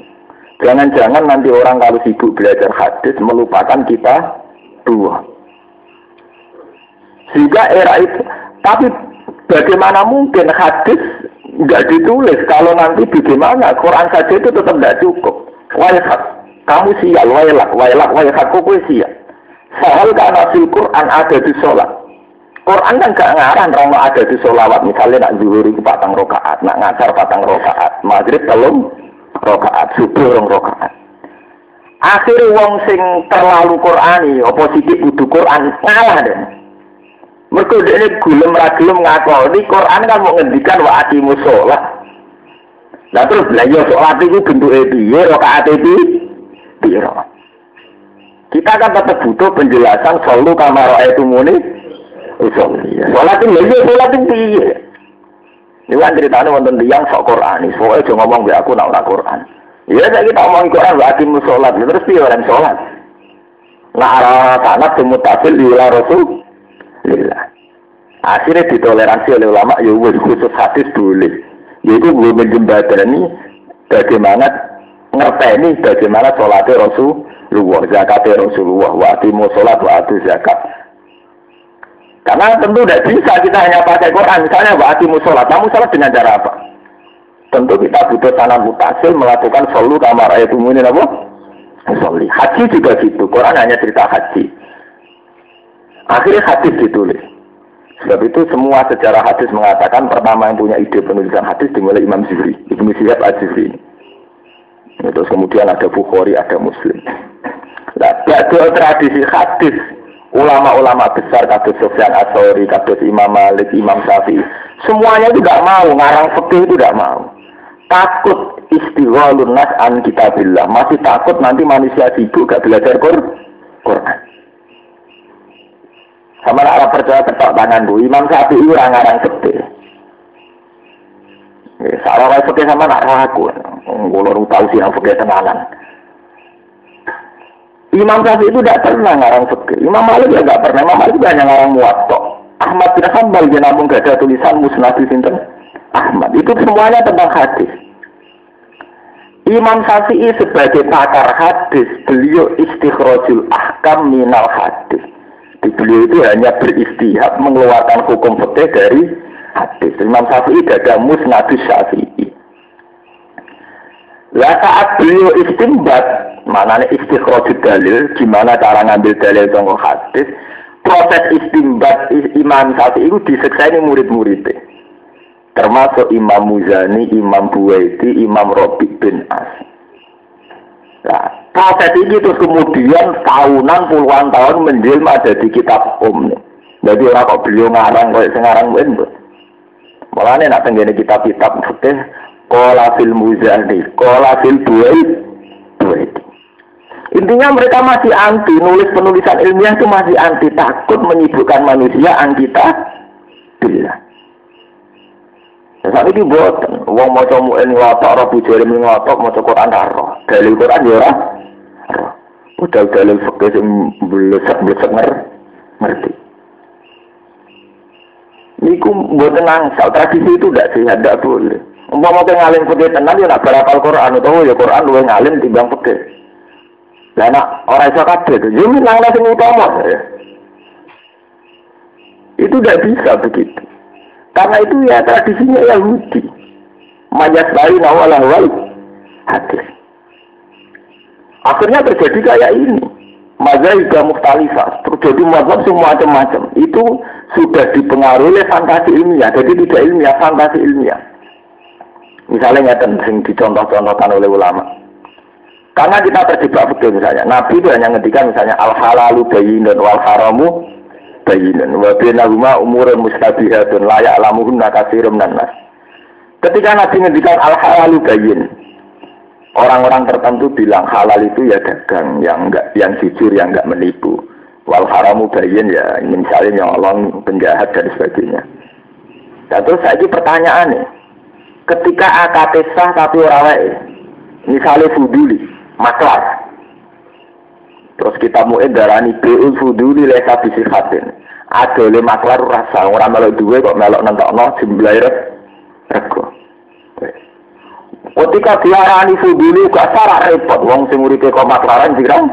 Jangan-jangan nanti orang kalau sibuk belajar hadis melupakan kita dua. Sehingga era itu, tapi bagaimana mungkin hadis nggak ditulis kalau nanti bagaimana Quran saja itu tetap tidak cukup. Waihat, kamu sial, wailak, wailak, waihat, kok sial. Soal karena Quran ada di sholat. Quran kan gak ngarang kalau ada di sholawat. Misalnya nak zuhur itu patang rokaat, nak ngasar patang rokaat, maghrib telung rokaat, subuh rong rokaat. Akhirnya wong sing terlalu Qurani, oposisi kudu Quran ngalah deh. Mereka ini gulem ragilem ngakoni Quran kan mau ngendikan wa aqimu sholat. Nah terus lah ya sholat itu bentuk piye, rakaat itu piro. Kita kan tetap butuh penjelasan selalu kamar itu Sholat itu ya sholat itu piye. Ini kan ceritanya wonten tiyang sok Quran, soalnya jangan ngomong be aku nak Quran. Ya saya kita ngomong Quran wa aqimu sholat, terus piye orang sholat. Nah arah semutasil di Rasul Lillah. Akhirnya ditoleransi oleh ulama, ya khusus hadis boleh. Yaitu gue menjembatani bagaimana ngerteni bagaimana sholatnya Rasulullah, zakatnya Rasulullah, wa atimu sholat, wa atu zakat. Karena tentu tidak bisa kita hanya pakai Quran. Misalnya wa atimu sholat, kamu sholat dengan cara apa? tentu kita butuh sanad mutasil melakukan solu kamar ayat umumnya apa? Soli. Haji juga gitu. Quran hanya cerita haji. Akhirnya hadis ditulis. Sebab itu semua sejarah hadis mengatakan pertama yang punya ide penulisan hadis dimulai Imam Zuhri, Ibnu Syihab Az-Zuhri. Terus kemudian ada Bukhari, ada Muslim. Nah, tradisi hadis ulama-ulama besar kados Sufyan Asori, kados Imam Malik, Imam Syafi'i, semuanya tidak mau ngarang fikih itu tidak mau. Takut istighalun nas an kitabillah, masih takut nanti manusia sibuk gak belajar Quran. Sama arah percaya ketok tangan bu, Imam Syafi'i orang ngarang fikih. Salah wae fikih sama nak ragu. Kulo tahu sih yang fikih tenanan. Imam Syafi'i itu tidak pernah ngarang fikih. Imam Malik ya nggak pernah. Imam Malik hanya ngarang muwatta. Ahmad bin Hanbal dia namun gak ada tulisan musnad Ahmad. Itu semuanya tentang hadis. Imam Syafi'i sebagai pakar hadis, beliau istikhrajul ahkam minal hadis. Di beliau itu hanya beristihad mengeluarkan hukum fikih dari hadis. Imam Syafi'i tidak ada musnadus Syafi'i. Lah saat beliau istimbat, mana nih istikhraj dalil, gimana cara ngambil dalil tentang hadis, proses istimbat Imam Syafi'i itu disekseni murid-muridnya. Termasuk Imam Muzani, Imam Buwaiti, Imam Robi bin As. Nah, proses ini terus kemudian tahunan puluhan tahun menjelma ada di kitab Om. Jadi orang kok beliau ngarang kayak sekarang pun. Malah nih nak tenggine kitab-kitab fikih Kola fil muzani, kola fil buait. Intinya mereka masih anti, nulis penulisan ilmiah itu masih anti, takut menyibukkan manusia kita bila. Saat ini buat, uang mau coba ini watak, roh bujari mengotok, mau coba Quran roh. Dalil Quran ya roh. Udah dalil fakir yang belesak-belesak ngerti. Niku buat tenang, tradisi itu tidak sehat, tidak boleh. Umpama ngalim putih tenan ya nak berapal Quran atau ya Quran luwe ngalim timbang putih. Lah nak orang iso kabeh yo nang sing utama. Itu tidak bisa begitu. Karena itu ya tradisinya Yahudi. Majas lain awal awal hadis. Akhirnya terjadi kayak ini. Mazhabah mukhtalifah, terjadi mazhab semua macam-macam. Itu sudah dipengaruhi oleh fantasi ilmiah, jadi tidak ilmiah, fantasi ilmiah. Misalnya ngeten sing dicontoh-contohkan oleh ulama. Karena kita terjebak betul misalnya. Nabi itu hanya ngendikan misalnya al halalu bayinun wal haramu bayinun wa bainahuma umurun mustabihatun la ya'lamuhunna katsirum nas. Ketika Nabi ngendikan al halalu bayin, orang-orang tertentu bilang halal itu ya dagang yang enggak yang jujur yang enggak menipu. Wal haramu bayin ya misalnya nyolong penjahat dan sebagainya. Dan terus saya pertanyaan nih, ketika akad sah tapi ora wae. Misalnya fuduli, maklar. Terus kita mau darani beul fuduli leka bisi khatin. Ada le maklar rasa orang melok duwe kok melok nentokno jumlah rego. Ketika diarani fuduli gak salah repot wong sing uripe kok maklaran pirang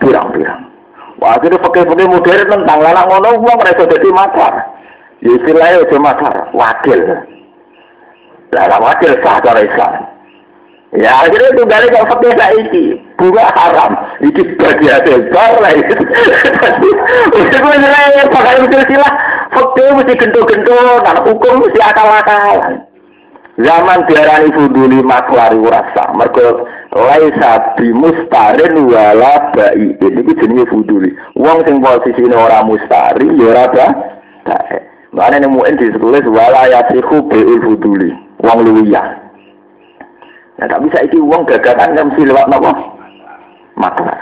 pirang-pirang. Wah, akhirnya pakai-pakai modern tentang lanang ngono ora iso dadi maklar. Ya istilahnya aja maklar, wakil. Lah wakil sah cara Islam. Ya akhirnya itu dari kau fakir ini bunga haram. Iki bagi hasil bar lah. Udah gue nilai pakai mikir sila. Fakir mesti gento-gento, dan hukum mesti akal-akalan. Zaman diarani fuduli maklari urasa. Mereka laisa bimustarin wala ba'i. Ini jenis fuduli. Uang sing ini orang mustari, ya rada. Mana ini mu'in ditulis wala yasihu bi'ul fuduli uang luwiyah. Nah, bisa iki uang gagakan kan mesti lewat nopo? Maklar.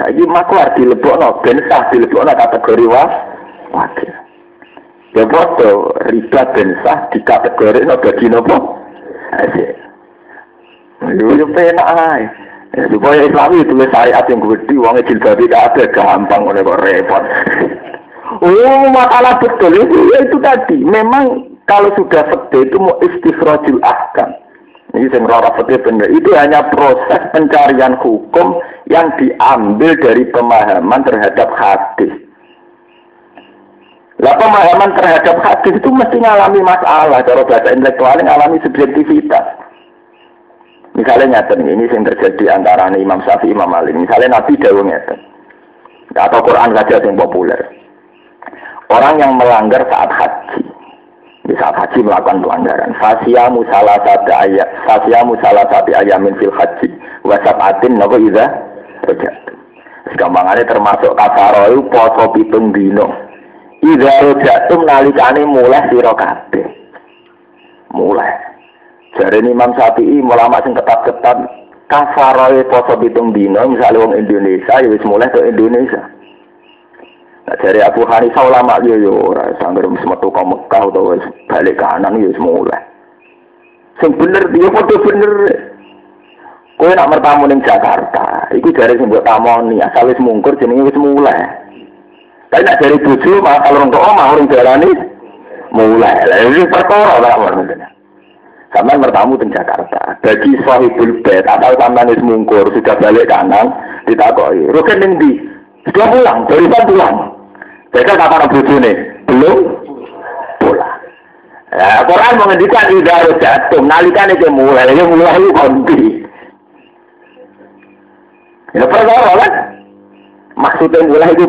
Saiki maklar dilebokno ben sah dilebokno kategori was wakil. Ya foto riba ben di kategori no bagi nopo? Asyik. Lu yo penak ae. Ya, supaya Islam itu syariat yang gede, uangnya jilbab tidak ada gampang, oleh kok repot. (laughs) oh, masalah betul itu, ya itu tadi. Memang kalau sudah fakta itu mau istifrojul ahkam. Ini yang fakta benar. Itu hanya proses pencarian hukum yang diambil dari pemahaman terhadap hadis. Lah pemahaman terhadap hadis itu mesti ngalami masalah. Cara bahasa intelektual ngalami subjektivitas. Misalnya nyata ini yang terjadi antara Imam Syafi'i Imam Malik. Misalnya Nabi Dawud nyata. Atau Quran saja yang populer. Orang yang melanggar saat haji. Di saat haji melakukan pelanggaran. Fasyamu salah satu ayat. Fasyamu salah satu ayamin fil haji. Wasabatin nopo iza. Segampangannya termasuk kafarohu poso pitung dino. Idza rojatum nalikane mulai kabeh. Mulai. Jare Imam Syafi'i ulama sing ketat-ketat kafaroe poso pitung dino misalnya wong Indonesia ya mulai ke Indonesia. Nah, dari Abu Hanifah ulama yo yo ora sangger metu ka Mekah utawa balik kanan wis mulai. Sing bener dia foto bener. Kowe nak mertamu ning Jakarta, iku dari sing mbok tamoni asal wis mungkur jenenge wis. Tapi nak dari bojo malah kalau untuk omah orang jalani mulai. Lah ini perkara lah maksudnya. Sama bertamu di Jakarta. Bagi sahibul bed atau sampean wis mungkur sudah balik kanan ditakoi. Roken ning ndi? Sudah pulang, dari pulang. Mereka kapan bojone? Belum pulang. Ya, Quran mengendikan ida harus jatuh, nalikan itu mulai, itu mulai itu konti. Ya perkara kan? Maksudnya mulai itu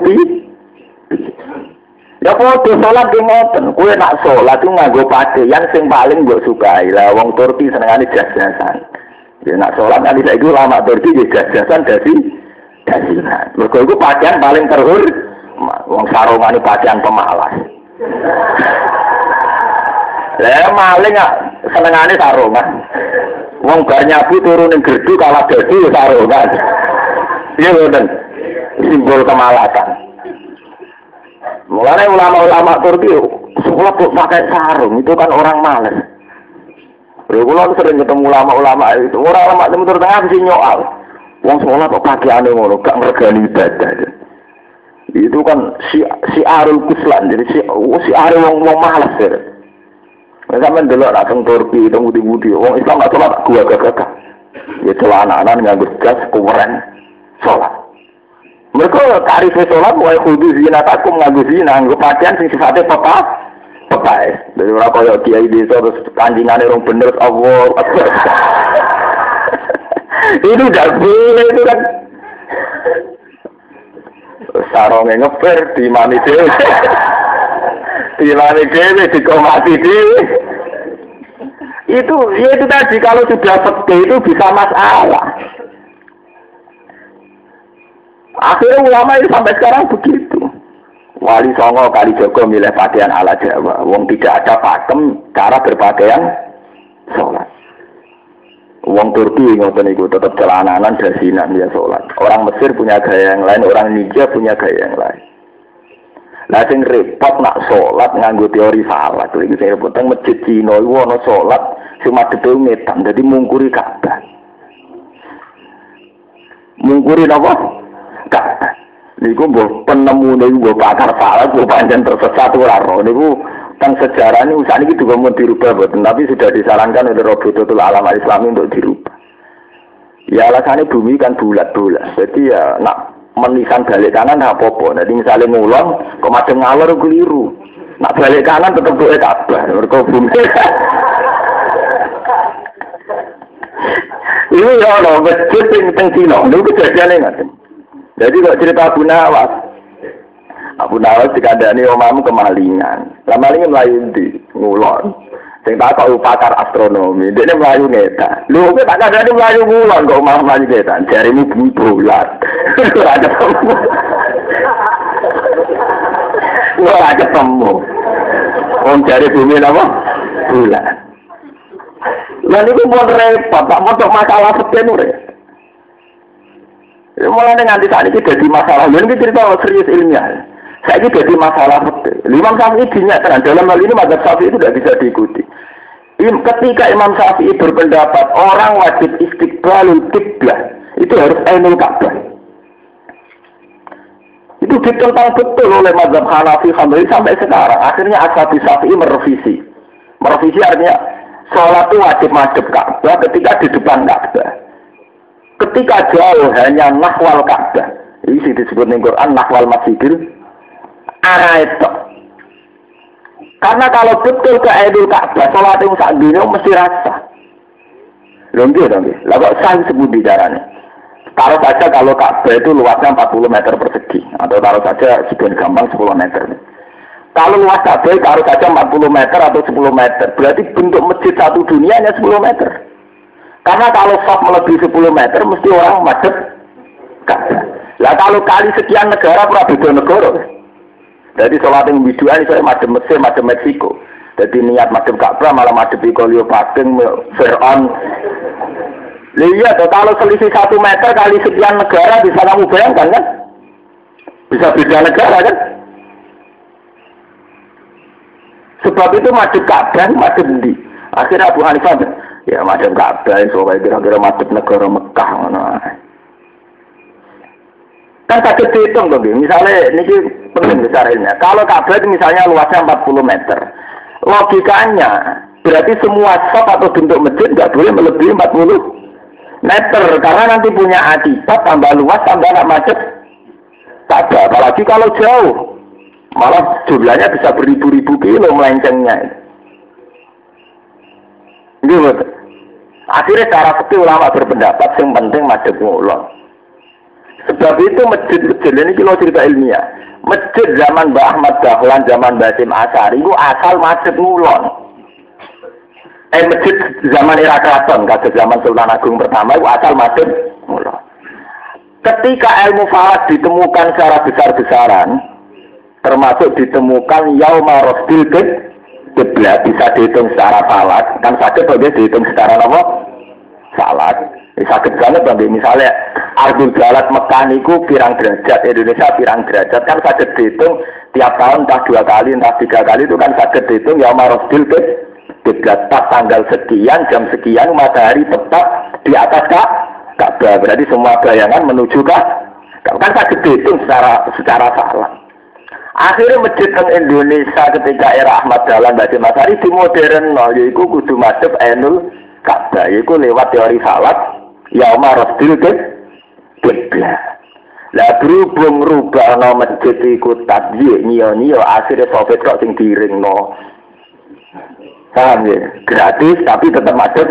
Ya foto sholat di ngoten, kue nak sholat itu nganggo yang sing paling gue sukai lah. Wong Turki senengane jas-jasan. Ya nak sholat nanti itu lama Turki ya jas-jasan dari dasinan. Mereka itu pakaian paling terhur. Wong sarungan pakaian pemalas. Lah maling ah senengane sarungan. Wong bar nyabu turun ning gerdu kalah dadi sarungan. Iya bener. Simbol kemalasan. Mulanya ulama-ulama Turki, sekolah kok pakai sarung, itu kan orang males. Regular sering ketemu ulama-ulama itu, orang ulama itu tengah sih nyoal. Wong sekolah kok pakai aneh ngono, gak ngergani ibadah. Itu kan si si arul kuslan, jadi si si arul wong wong malas ya. Main dulu datang Turki, itu budi-budi. Wong Islam gak sholat, gua gak Ya celana-anan nganggur gas, keren, sholat. Mereka tarif sholat wae kudu zina takum nganggo zina nganggo pakaian sing sifatnya papa pepae. Jadi ora koyo kiai desa terus kanjingane rong bener Allah. (laughs) itu udah boleh itu kan. Sarongnya ngeper di mani dewe. di mani di komati dewe. Itu ya itu tadi kalau sudah peke itu bisa masalah. Akhirnya ulama itu sampai sekarang begitu. Wali Songo kali Joko milih pakaian ala Jawa. Wong tidak ada pakem cara berpakaian sholat. Wong Turki ngoten niku tetap celananan dasinan dia sholat. Orang Mesir punya gaya yang lain, orang Niger punya gaya yang lain. Lah sing repot nak sholat nganggo teori salah. Iki sing repot teng masjid Cina iku ana sholat sing madhep ngetan dadi mungkuri Ka'bah. Mungkuri napa? Ka'bah. Niku mbok penemu niku mbok pakar salah, panjang tersesat ora ro. Niku tentang sejarah ini usaha ini juga mau dirubah betul, tapi sudah disarankan oleh Robotul Alam Islam untuk dirubah. Ya alasannya bumi kan bulat-bulat, jadi ya nak menisan balik kanan apa apa. Jadi misalnya ngulon, kok macam ngalor keliru. Nak balik kanan tetap doa kabar, mereka bumi. (laughs) Ini ya Allah, masjid yang teng Cina, ini kejadiannya nggak jadi kok cerita Abu Nawas. Abu Nawas dikandani omamu kemalingan. Lah malinge mlayu di ngulon. Sing tak kok pakar astronomi, dia melayu ngeta. Lu kok tak ada melayu ngulon kok omah melayu ngeta. Jarimu bumi bulat. (laughs) Ora ketemu. Ora ketemu. Wong jari bumi apa? Bulat. Lah niku mau repot, Pak, mau masalah ora. Ya, mulai nganti saat ini jadi masalah. Ini cerita serius ilmiah. Saya ini jadi masalah. Imam Syafi'i dinyatakan dalam hal ini madzhab Syafi'i itu tidak bisa diikuti. Ketika Imam Syafi'i berpendapat orang wajib istiqbalul kiblah itu harus ainul Ka'bah. Itu ditentang betul oleh mazhab Hanafi Hambali sampai sekarang. Akhirnya Ashabi Syafi'i merevisi. Merevisi artinya sholat itu wajib madhab Ka'bah ketika di depan Ka'bah. Ketika jauh hanya nahwal Ka'bah. Ini disebut nih Quran nahwal masjidil arah itu. Karena kalau betul ke Aidul Ka'bah, sholat yang saat dunia mesti rasa. Dong, lah kok sah sebut bicaranya. Taruh saja kalau Ka'bah itu luasnya 40 meter persegi, atau taruh saja sekian gampang 10 meter. Kalau luas Ka'bah taruh saja 40 meter atau 10 meter, berarti bentuk masjid satu dunia hanya 10 meter. Karena kalau soft melebihi 10 meter, mesti orang macet Ka'bah. Lah kalau kali sekian negara, pura beda negara. Jadi sholat yang biduan saya madem Mesir, madem Meksiko. Jadi niat madem Ka'bah malah madem Kolio Paking, Fir'aun. Iya, kalau selisih satu meter kali sekian negara bisa kamu bayangkan kan? Bisa beda negara kan? Sebab itu madem Ka'bah, madem di. Akhirnya Abu Hanifah, ya madem Ka'bah, soalnya kira-kira madem negara Mekah. Nah. Kan sakit dihitung tuh, misalnya ini penting besar. Kalau itu misalnya luasnya 40 meter, logikanya berarti semua sop atau bentuk masjid nggak boleh melebihi 40 meter karena nanti punya akibat tambah luas tambah nak macet. Ka'bah, apalagi kalau jauh, malah jumlahnya bisa beribu-ribu kilo melencengnya. Betul. Akhirnya cara fikih ulama berpendapat yang penting macet ngulon. Sebab itu masjid-masjid ini kalau cerita ilmiah. Masjid zaman Mbah Ahmad Dahlan, zaman Mbah Sim Asari, itu asal masjid ngulon. Eh masjid zaman era keraton, kasus zaman Sultan Agung pertama, itu asal masjid ngulon. Ketika ilmu falak ditemukan secara besar-besaran, termasuk ditemukan yauma rosbil kiblat bisa dihitung secara falak, kan sakit boleh dihitung secara apa? Salat. Sakit banget bagi misalnya Ardul Jalat Mekah niku pirang derajat. Indonesia pirang derajat. Kan sakit dihitung tiap tahun entah dua kali entah tiga kali itu kan sakit dihitung. Ya marosdil ke tiga tanggal sekian jam sekian matahari tepat di atas kak Ka'bah. Berarti semua bayangan menuju kak kan sakit dihitung secara secara salah. Akhirnya masjid di Indonesia ketika era Ahmad Dahlan Baca Masari di modern no, yaitu kudu masjid Enul Ka'bah. Yaitu lewat teori salat ya Umar Rasul kiblat. Lah berhubung rubah no masjid iku tadyi nio nio akhirnya soviet kok sing diring no. Paham ya? Gratis tapi tetap macet.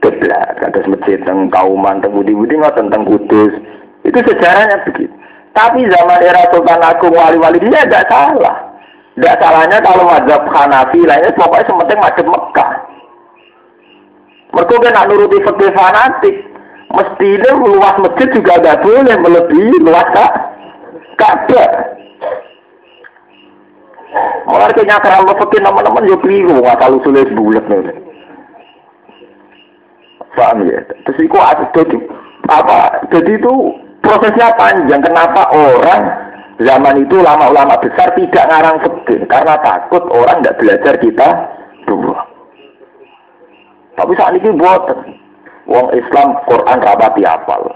Kiblat. Kata masjid tentang kauman, tentang budi-budi tentang kudus. Itu sejarahnya begitu. Tapi zaman era Sultan Agung wali-wali dia tidak salah. Tidak salahnya kalau mazhab Hanafi lainnya pokoknya sementing macet Mekah. Mereka kan nuruti fakir fanatik. Mestinya luas masjid juga tidak boleh melebihi luas kak Ka'bah. Mulai kayaknya kalau fakir nama-nama ya keliru kalau sulit bulat nih. Paham ya? Terus itu jadi apa? Jadi itu prosesnya panjang. Kenapa orang zaman itu lama-ulama besar tidak ngarang fakir? Karena takut orang tidak belajar kita dulu. Tapi saat ini buat Wong Islam Quran rapati apal.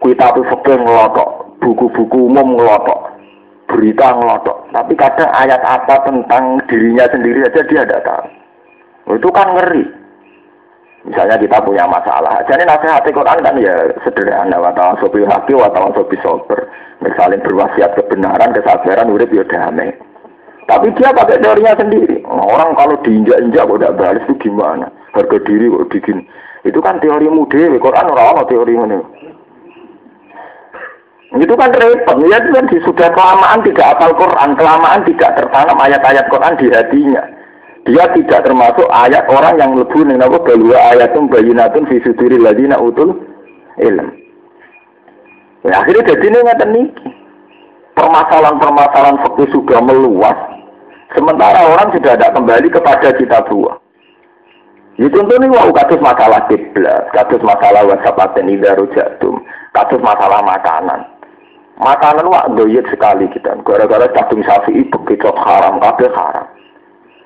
Kita tuh fakir ngelotok, buku-buku umum ngelotok, berita ngelotok. Tapi kadang ayat apa tentang dirinya sendiri aja dia tidak tahu. Itu kan ngeri. Misalnya kita punya masalah. Jadi nasihat Quran kan ya sederhana. Watawan sopi haki, watawan sopi sober. Misalnya berwasiat kebenaran, kesabaran, urip ya damai. Tapi dia pakai teorinya sendiri. Orang kalau diinjak-injak kok tidak balas itu gimana? Harga diri kok bikin. Itu kan teori muda, Quran orang teori ini. Itu kan repot. Ya itu kan sudah kelamaan tidak apal Quran, kelamaan tidak tertanam ayat-ayat Quran di hatinya. Dia tidak termasuk ayat orang yang lebih nih nabo ayat ayatum bayinatun fi suduri ladina utul ilm. Ya, akhirnya jadi ini nggak Permasalahan-permasalahan fakir sudah meluas, Sementara orang sudah tidak kembali kepada kita. Ya contoh ini wau kasus masalah kiblat, kasus masalah wasapaten idaru jatuh, kasus masalah makanan. Makanan wak doyet sekali kita. Gara-gara sapi itu kita haram, kabeh haram.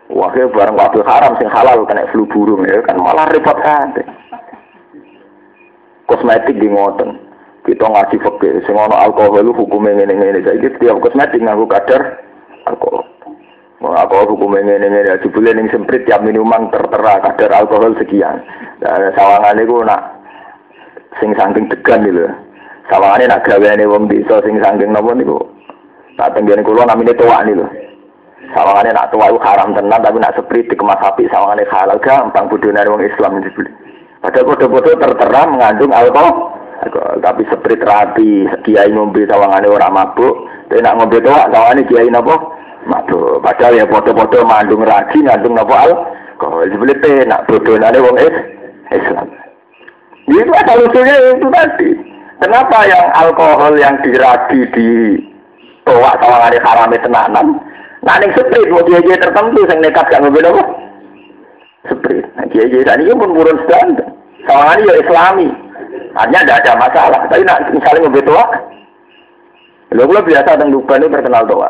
Wah, barang kabeh haram sing halal kena flu burung ya kan malah repot kan. Kosmetik di ngoten. Kita ngaji fakir, sing ono alkohol hukumnya ngene-ngene. Saiki setiap kosmetik nganggo kadar alkohol. Mau aku hukum ini ini ini jebule ning semprit tiap minuman tertera kadar alkohol sekian. Dan sawangan itu nak sing saking degan gitu. Sawangannya nak gawe ini wong desa sing saking nopo niku. Tak tenggene kula namine tuwak niku. Sawangane nak tua itu haram tenan tapi nak seprit dikemas api sawangane halal gampang bodone wong Islam dibeli. Padahal foto-foto tertera mengandung alkohol. Tapi seprit rapi, kiai ngombe sawangane ora mabuk, tapi nak ngombe tua sawangane kiai napa? Mabuk. Padahal ya foto-foto mengandung ragi, mengandung napa alkohol. Dibeli nak bodone wong Islam. Itu asal usulnya itu tadi. Kenapa yang alkohol yang diragi di toa sawangane harame tenanan Nah, ning seprit mau dia tertentu sing nekat gak mobil apa? Seprit. Nah, dia dia tadi pun burun standar. Sawangan ya Islami. Hanya tidak ada masalah. Tapi nak misalnya mobil tua, lo kalau biasa Tuban itu terkenal tua.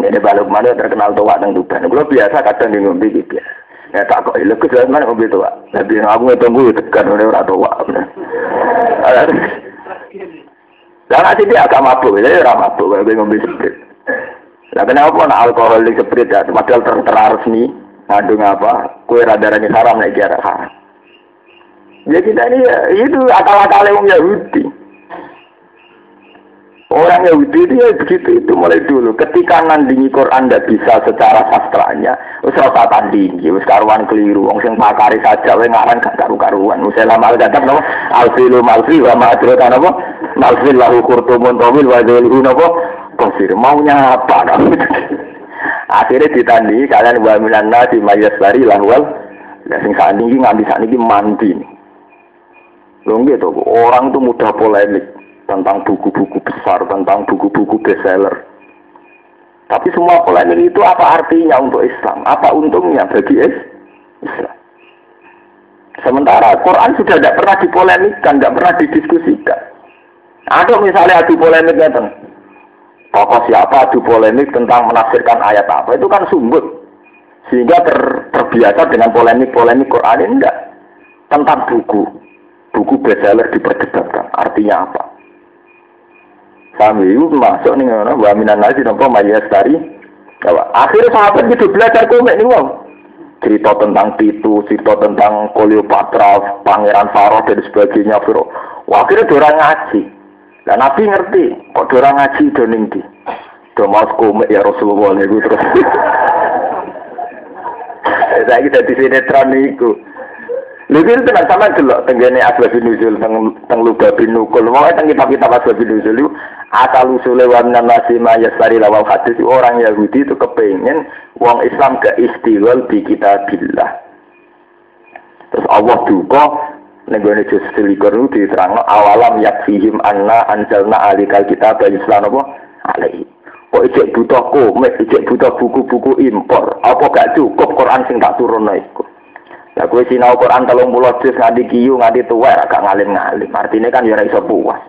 Ini balik mana terkenal tua tentang Tuban. Kalau biasa kadang di mobil gitu ya. Ya tak kok, lo kesulitan mana mobil tua. Tapi aku ngetunggu tekan oleh orang tua. Dan nanti dia agak mabuk, jadi orang mabuk kalau dia ngombe seprit. Nah kenapa nak alkohol di seprit ya? Padahal tertera resmi ngandung apa? Kue radaranya haram jarak haram. Ya kita ini ya, itu akal-akal yang Yahudi. Orang Yahudi itu ya begitu itu mulai dulu. Ketika nandingi Quran tidak bisa secara sastranya, usah tak tandingi, wis karuan keliru. Wong sing pakari saja, we ngaran gak karu-karuan. Misalnya mal kata napa? Alfilu malfi wa ma'adrota napa? Malfil lahu kurtumun tawil wa dzilhu napa? Kosir maunya apa? (laughs) Akhirnya ditandi kalian wa minan nasi mayas bari lahwal. Ya sing ngambil saat ini mandi. Loh gitu, orang tuh mudah polemik tentang buku-buku besar, tentang buku-buku bestseller. Tapi semua polemik itu apa artinya untuk Islam? Apa untungnya bagi Islam? Sementara Quran sudah tidak pernah dipolemikkan, tidak pernah didiskusikan. Ada misalnya adu polemik tentang tokoh siapa adu polemik tentang menafsirkan ayat apa itu kan sumbut sehingga ter, terbiasa dengan polemik-polemik Quran ini enggak tentang buku buku bestseller diperdebatkan artinya apa kami itu masuk nih ngono wa minan nasi nopo mayastari. Akhirnya sahabat gitu belajar komik nih wow. Cerita tentang Titu, cerita tentang Cleopatra, Pangeran Faroh dan sebagainya. Firo. Wah, akhirnya orang ngaji. Dan Nabi ngerti, kok orang ngaji do ning di. Do mas komik ya Rasulullah niku terus. (laughs) Saya kita di sinetron niku. Lha itu tenan sama delok tenggene asbab nuzul teng teng lubab nukul. Mau teng kitab-kitab asbab nuzul itu asal usule wa minan nasi ma yasari lawal hadis orang Yahudi itu kepengen wong Islam ke istiwal bi kitabillah. Terus Allah duka nenggone juz selikur itu diterangno awalam yakfihim anna anjalna alikal kitab Islam apa alaihi. Kok ijek butuh komik, ijek butuh buku-buku impor. Apa gak cukup Quran sing tak turun iku? Ya kue sinau Quran telung puluh juz ngadi kiyu ngadi tua agak ngalim ngalim. Artinya kan ya iso puas.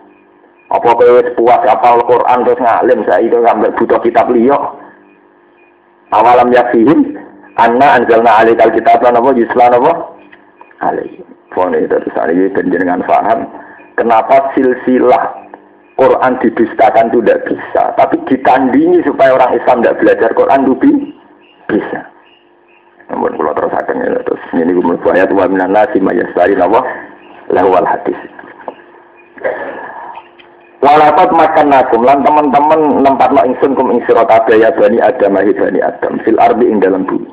Apa kue puas apal Quran terus ngalim itu ngambil butuh kitab liyo. Awalam yakfihim anna anjalna alikal kitab apa yuslan apa alih. Pon itu ini penjenengan faham kenapa silsilah Quran didustakan itu tidak bisa, tapi ditandingi supaya orang Islam tidak belajar Quran itu bisa. Namun kalau terus akan ya, terus ini gue melihat ayat wa minan nasi mayasari nawa lawal hadis. Walapat makan nakum lan teman-teman nempat no ingsun kum ing sirat ya bani adam ahi bani adam fil ardi ing dalam bumi.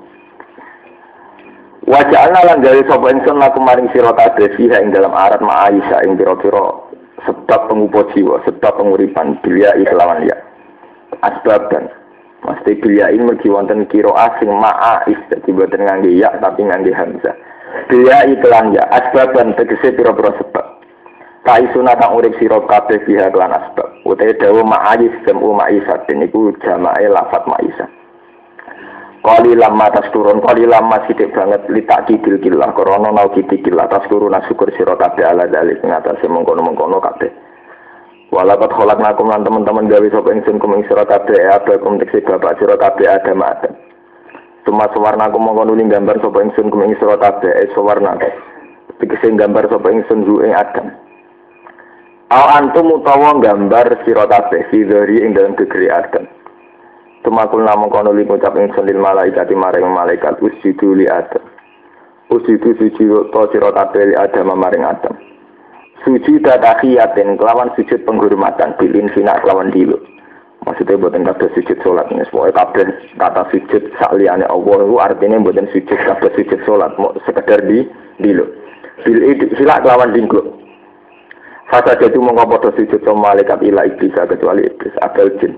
Wajah lan gawe sapa ingsun lakum maring sirat fiha ing dalam arat ma Aisyah ing biro-biro sebab pengupo jiwa, sebab penguripan bilia iklawan ya. Asbab dan Mesti ini mergi wonten kiro asing ma'ais jadi buatan ngangge ya tapi ngangge hamzah. Biya iklan ya asbaban tegese pira-pira sebab. Taisuna kang urip sira kabeh biha kelan asbab. Utahe dawa ma'ais jamu ma'isatin iku jamae lafat ma'isa. Kali lama tas turun, kali lama sidik banget litak kidil kilah, korono nau kidil kilah, tas turun syukur sira kabeh ala dalik ngatasi mengkono-mengkono kabeh. Walakat kholak nakum lan teman-teman gawe sapa ingsun kum ing sira kabeh apa kum tekse bapak sira kabeh Adam Adam. Cuma suwarna aku mongko nuli gambar sapa ingsun kum ing sira kabeh eh suwarna. Tegese gambar sapa ingsun zu ing. Al antum utawa gambar sira kabeh fidori ing dalam gegeri Adam. Tumakul namung kono li ngucap ingsun lil malaikat maring malaikat usjudu li Adam. Usjudu suci to sira kabeh li Adam maring Adam. Sujud tatahiyatin kelawan sujud penghormatan bilin sinak kelawan dilu. Maksudnya buatan kabeh sujud sholat ini. Pokoknya kabeh kata sujud sakliane Allah itu artinya buatan sujud kabeh sujud sholat. Mau sekedar di dilo. Bil sila kelawan dinggo. Fasa jadi mengkopodo sujud sama malaikat ila iblis kecuali iblis abel jin.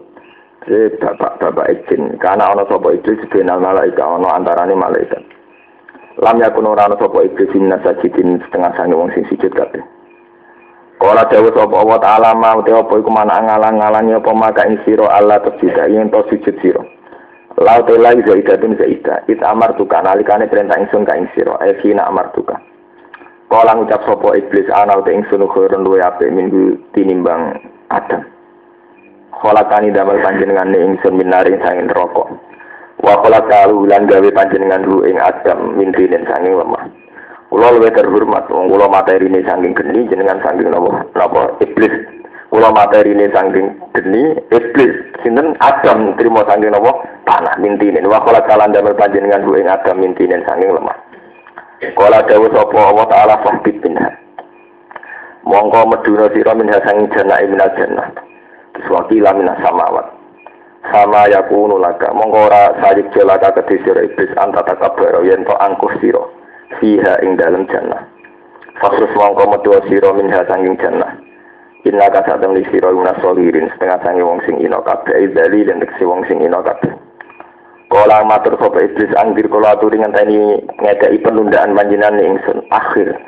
Jadi bapak-bapak jin. Karena ono sopo iblis benal malaikat ono antarane malaikat. Lam yakun ora ono sopo iblis minna sajidin setengah sange wong sing sujud kabeh. Kala dawa sapa Allah taala mau te apa iku mana ngalang-alangi apa maka ing sira Allah tersida yen to sujud sira. Lau te lagi zaidatun zaida. It amar tuka nalikane perintah ingsun ka ing sira. E fina amar tuka. Kala ngucap sapa iblis ana te ingsun khurun luwe apik minggu tinimbang Adam. Kala kani damel panjenengan ingsun minaring sangin rokok. Wa kala kalu lan gawe panjenengan lu ing Adam min dinen sanging lemah. Kulo luwih terhormat wong kula materine saking geni jenengan saking napa napa iblis. Kula materine saking geni iblis sinten Adam trimo saking napa tanah mintine. Wa kala kalan damel panjenengan ing Adam mintine saking lemah. Kala dawuh sapa Allah taala fahbit minha. Mongko meduna sira minha saking jannah minal jannah. Suwakila minas samawat. Sama yakunu laka mongko ora sayik jelaka kedhi iblis anta takabar yen to fiha ing dalam jannah. Fasus mongko metu sira minha sanging jannah. Inna kasa temli sira guna solirin setengah sangi wong sing ino kabeh. Idali dan teksi wong sing ino kabeh. Kala matur sapa iblis angdir kala aturi ngenteni ngedai penundaan panjinan ingsun akhir.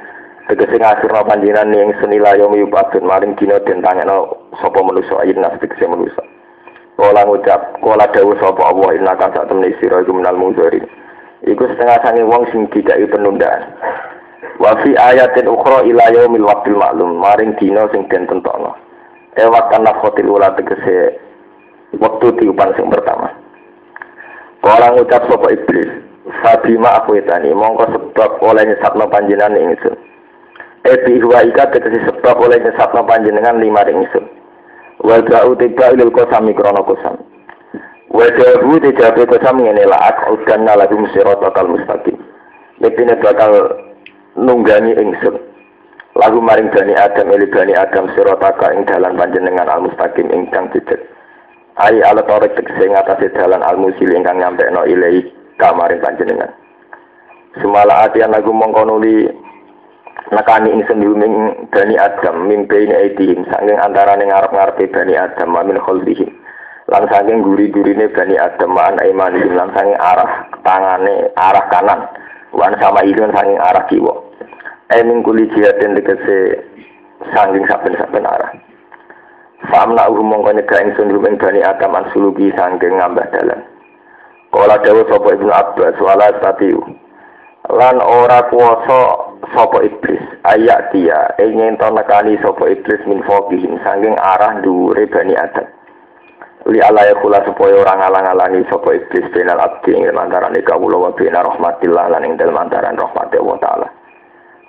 Tegese ngasirno panjinan ingsun ila yaumi yubadun maring dina den tangekno sapa manusa nas tegese manusa Kala ngucap kala dawuh sapa Allah inna kasa temli sira iku minal munzirin Iku setengah sangi wong sing tidak penundaan. Wa fi ayatin ukhra ila yaumil waqtil maklum, maring dina sing den tentokno. Ewak kana khotil ula tegese waktu tiupan sing pertama. Orang ucap sapa iblis, Fabima aku etani, mongko sebab oleh nyesatno panjenengan ingsun. Ebi huwa ika tegese sebab oleh nyesatno panjenengan lima ingsun. Wa ja'u tiba ilil kosami krono kosam. Wajahu dijabe kosam ngene la'ak udan nalagum siratal mustaqim. Nepine bakal nunggani ingsun. Lagu maring Bani Adam eli Bani Adam sirotaka ing dalan panjenengan al mustaqim ingkang cicet. Ai ala torek tegese ngatasi dalan al musil ingkang nyampe no ilai kamaring panjenengan. Semala atian lagu mongkonuli nekani ingsun diuming Bani Adam mimpi ini aidihim sanging antara ngarep-ngarepe Bani Adam mamin kholbihim lan saking guri-gurine Bani Adam man aiman lan arah tangane arah kanan. Wan sama ilun saking arah kiwa. Ening kuli jihatin tegese saking saben-saben arah. Famna uhum mongko nyegah ingsun rumeng Bani Adam an suluki saking ngambah dalan. Kala dawa sapa Ibnu Abbas wala statiu lan ora kuwasa sapa iblis. Ayak dia ingin to sapa iblis min fokihim arah dhuwure Bani Adam li ala kula supaya orang alang-alangi sapa iblis benal abdi ing antarané kawula wa bena rahmatillah lan ing dalem antaran rahmate wa taala.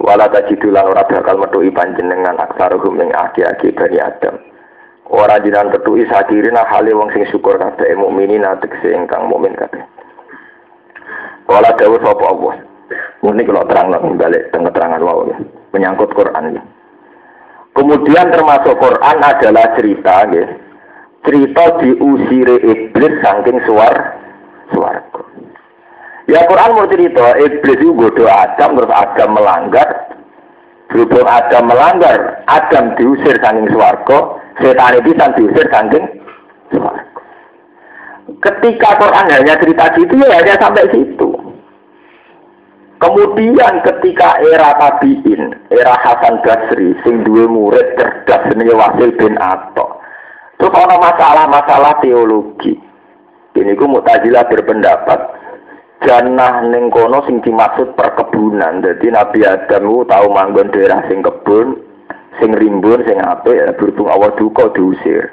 Wala tajidu lan ora bakal metuhi panjenengan aksaruhum ing aki-aki bani adam. Ora jinan ketuhi sakirina hale wong sing syukur kabeh mukminin tegese ingkang mukmin kabeh. Wala dawuh sapa Allah. Ini kalau terang lah balik tengah terangan wow menyangkut Quran kemudian termasuk Quran adalah cerita gitu cerita diusire iblis saking suar suarga. Ya Quran mau cerita iblis itu bodoh Adam terus Adam melanggar. Berhubung Adam melanggar, Adam diusir saking suarga, setan itu diusir saking suarga. Ketika Quran hanya cerita gitu ya hanya sampai situ. Kemudian ketika era tabiin, era Hasan Basri, sing dua murid cerdas jenenge Wasil bin Atok. Terus ada masalah-masalah teologi. Ini ku Mu'tazilah berpendapat jannah ning kono sing dimaksud perkebunan. Jadi Nabi Adam ku tahu manggon daerah sing kebun, sing rimbun, sing apik, ya, berhubung awal duka diusir.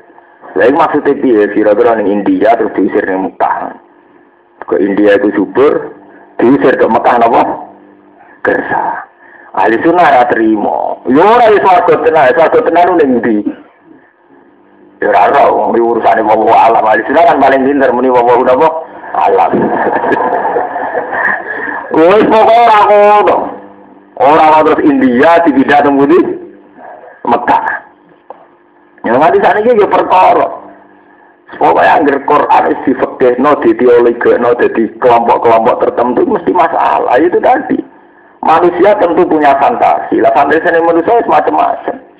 Lalu maksudnya piye? Kira-kira ning India terus diusir ning Mekah. Ke India itu subur, diusir ke Mekah napa? Gersa. Ahli sunnah ya terima. Yo ora iso tenan, iso tenan ning ndi? Ya ora ora urusane wong alam ahli sunnah kan paling pinter muni wong napa alam. (laughs) Wis pokok ora ngono. Ora terus India dipindah teng pundi? Mekah. Ya nganti sakniki ya perkara. Pokoknya anggar Quran di no di teologi, no di kelompok-kelompok tertentu mesti masalah itu tadi. Manusia tentu punya fantasi. Lah fantasi ini manusia semacam-macam.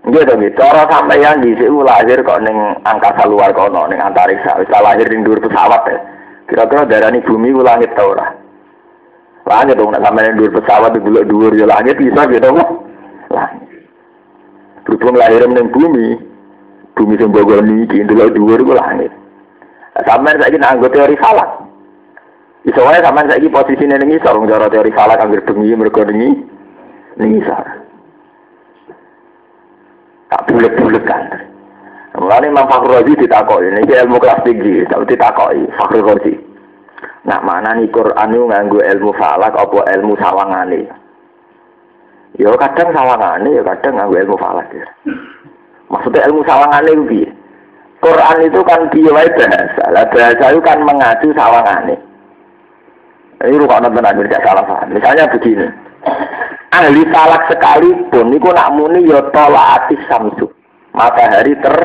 Gitu dong, gitu. Cara sampeyan di sini lahir kok neng angkasa luar kono, neng antariksa. Bisa lahir di dhuwur pesawat ya. Kira-kira darah ini bumi ku langit tau lah. Langit dong, nak sampeyan dhuwur pesawat di bulan dhuwur ya langit bisa gitu kok. Langit. Berhubung lahir neng bumi, bumi sing bogor niki ndelok dhuwur ku langit. Sampeyan saiki nganggo teori falak. Iso wae sampeyan saiki posisine ning isor, cara teori falak anggere bengi mergo ning ning isor tak bulet-bulet kan. Mulane Imam Fakhrul Razi ini ilmu kelas tinggi, tak ditakoki Fakhrul Razi. Nak mana nih Quran itu nganggu ilmu falak apa ilmu sawangane? Yo kadang sawangane, yo kadang nganggu ilmu falak ya. Maksudnya ilmu sawangane itu piye? Quran itu kan piye bahasa. Lah bahasa itu kan mengacu sawangane. Ini rukun tenan tidak salah paham. Misalnya begini ahli salak sekalipun niku nak muni ya tolaati samsu matahari ter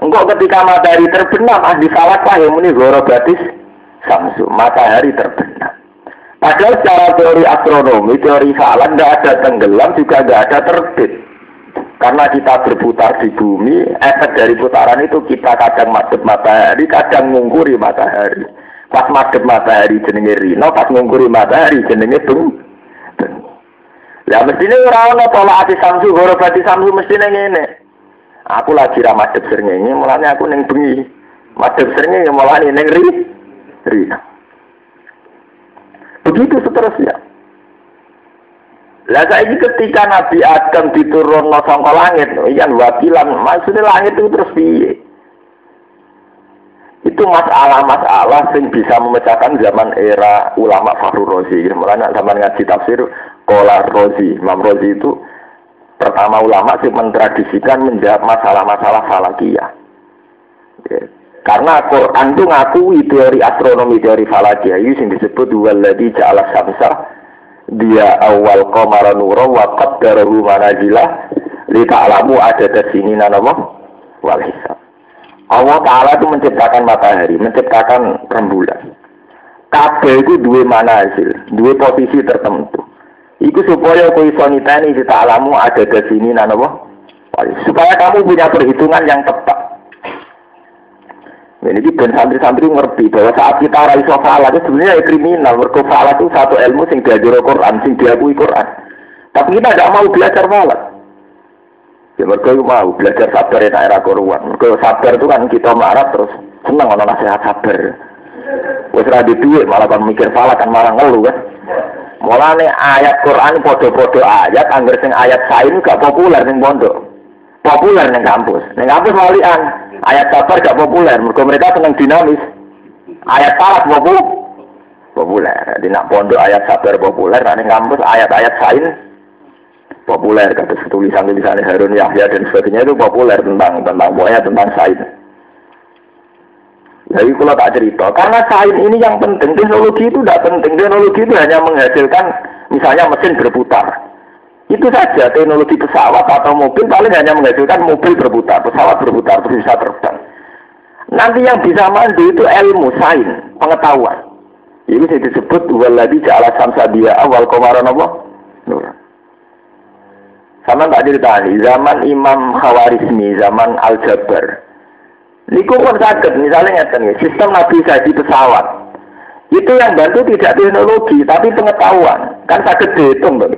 Engkau ketika matahari terbenam ahli salak lah yang muni gorobatis samsu matahari terbenam Padahal secara teori astronomi, teori falak tidak ada tenggelam juga tidak ada terbit. Karena kita berputar di bumi, efek dari putaran itu kita kadang madep matahari, kadang ngungkuri matahari. Pas madep matahari jenenge Rino, pas ngungkuri matahari jenenge Bung. Ya mestine ora ana tolak ati samsu gorobati samsu mestine ngene. Aku lagi ra madhep srengenge, mulane aku ning bengi. Madhep srengenge mulane ning ri. Rino. Begitu seterusnya. Lah saiki ketika Nabi Adam diturunno saka langit, iya wakilan, maksudnya langit itu terus piye? Itu masalah-masalah yang bisa memecahkan zaman era ulama Fahru Rozi. Mulanya zaman ngaji tafsir Kola Rozi, Imam Rozi itu pertama ulama sih mentradisikan menjawab masalah-masalah falakiyah. Ya. Karena Quran itu ngakui teori astronomi, teori falakiyah itu yang disebut waladhi ja'ala samsa dia awal qamara nura wa qaddarahu manazila li ta'lamu ada sini nanamu wal hisab. Allah Ta'ala itu menciptakan matahari, menciptakan rembulan. Kabeh itu dua mana hasil, dua posisi tertentu. Iku supaya kau iso nitani kita alamu ada di sini nanowo. Supaya kamu punya perhitungan yang tepat. Ini ben santri-santri ngerti bahwa saat kita raiso salah itu sebenarnya kriminal. Mereka salah itu satu ilmu sing diajar Quran, sing diakui Quran. Tapi kita tidak mau belajar salah. Ya mereka mau belajar sabar ya era koruan. Mereka sabar itu kan kita marah terus seneng ono nasihat sabar. Wes ra duit malah kan mikir salah kan malah ngeluh kan. Mulane ayat Quran podo-podo ayat angger sing ayat sain gak populer ning pondok. Populer ning kampus. Ning kampus walian ayat sabar gak populer. Mereka mereka seneng dinamis. Ayat salah populer. Populer. Di nak pondok ayat sabar populer, ning kampus ayat-ayat sain populer kata tulisan-tulisan Harun Yahya dan sebagainya itu populer tentang tentang pokoknya tentang sain. Jadi kalau tak cerita, karena sain ini yang penting, teknologi itu tidak penting, teknologi itu hanya menghasilkan misalnya mesin berputar. Itu saja teknologi pesawat atau mobil paling hanya menghasilkan mobil berputar, pesawat berputar, terus bisa terbang. Nanti yang bisa mandu itu ilmu, sain, pengetahuan. Ini disebut waladi ja'ala samsa dia awal komaran apa? Nur. Sama tak ceritani, zaman Imam Khawarizmi, zaman Al-Jabar. Niku pun sakit, misalnya ngeten sistem Nabi di pesawat. Itu yang bantu tidak teknologi, tapi pengetahuan. Kan sakit dihitung, Bang.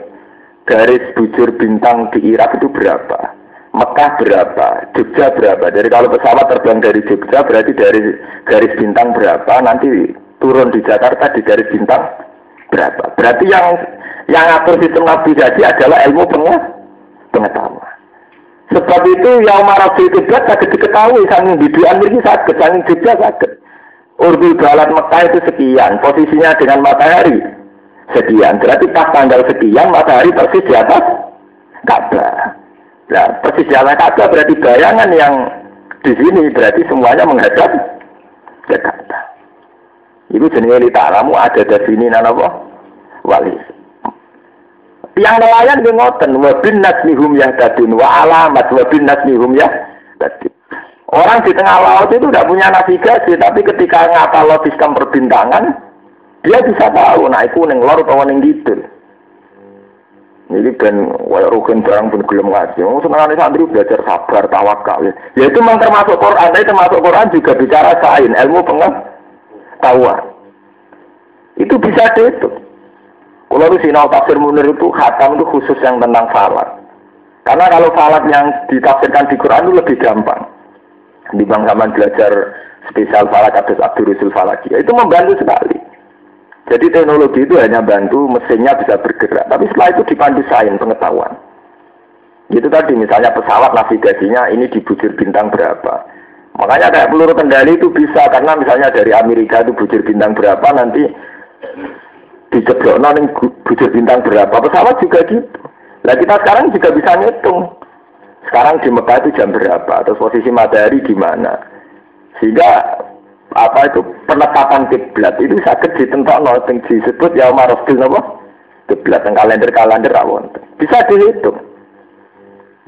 Garis bujur bintang di Irak itu berapa? Mekah berapa? Jogja berapa? Dari kalau pesawat terbang dari Jogja berarti dari garis bintang berapa? Nanti turun di Jakarta di garis bintang berapa? Berarti yang yang atur sistem navigasi adalah ilmu pengetahuan pengetahuan. Sebab itu yang marah itu berat sakit diketahui sanging biduan ini sakit, sanging juga sakit. Urdu Balat Mekah itu sekian, posisinya dengan matahari sekian. Berarti pas tanggal sekian matahari persis di atas Ka'bah. Nah, persis di atas Ka'bah berarti bayangan yang di sini berarti semuanya menghadap ke Ka'bah. Itu jenis litaramu ada di sini nanawa wali. Tiang nelayan yang ngoten wa bin nasmihum yahtadun wa alamat wa bin nasmihum yahtadun. Orang di tengah laut itu tidak punya navigasi, tapi ketika ngapal sistem perbintangan, dia bisa tahu, itu neng lor atau neng gitu. Jadi kan wayak rukun barang pun belum ngaji. Oh, sebenarnya santri belajar sabar, tawakal. Ya itu memang termasuk Quran, tapi termasuk Quran juga bicara sain, ilmu pengetahuan. Itu bisa itu. Kalau di sinau tafsir munir itu hatam itu khusus yang tentang salat. Karena kalau salat yang ditafsirkan di Quran itu lebih gampang di bang zaman belajar spesial falak atau Abdul Rusul Falaki itu membantu sekali. Jadi teknologi itu hanya bantu mesinnya bisa bergerak, tapi setelah itu dipandu sains pengetahuan. Itu tadi misalnya pesawat navigasinya ini di bujur bintang berapa. Makanya kayak peluru kendali itu bisa karena misalnya dari Amerika itu bujur bintang berapa nanti diceblok ning bujur bintang berapa? Pesawat juga gitu. Nah kita sekarang juga bisa ngitung. Sekarang di Mekah itu jam berapa? Terus posisi matahari di mana? Sehingga apa itu penetapan kiblat itu sakit ditentok no disebut ya Umar Rasul nopo kiblat yang kalender kalender awon bisa dihitung.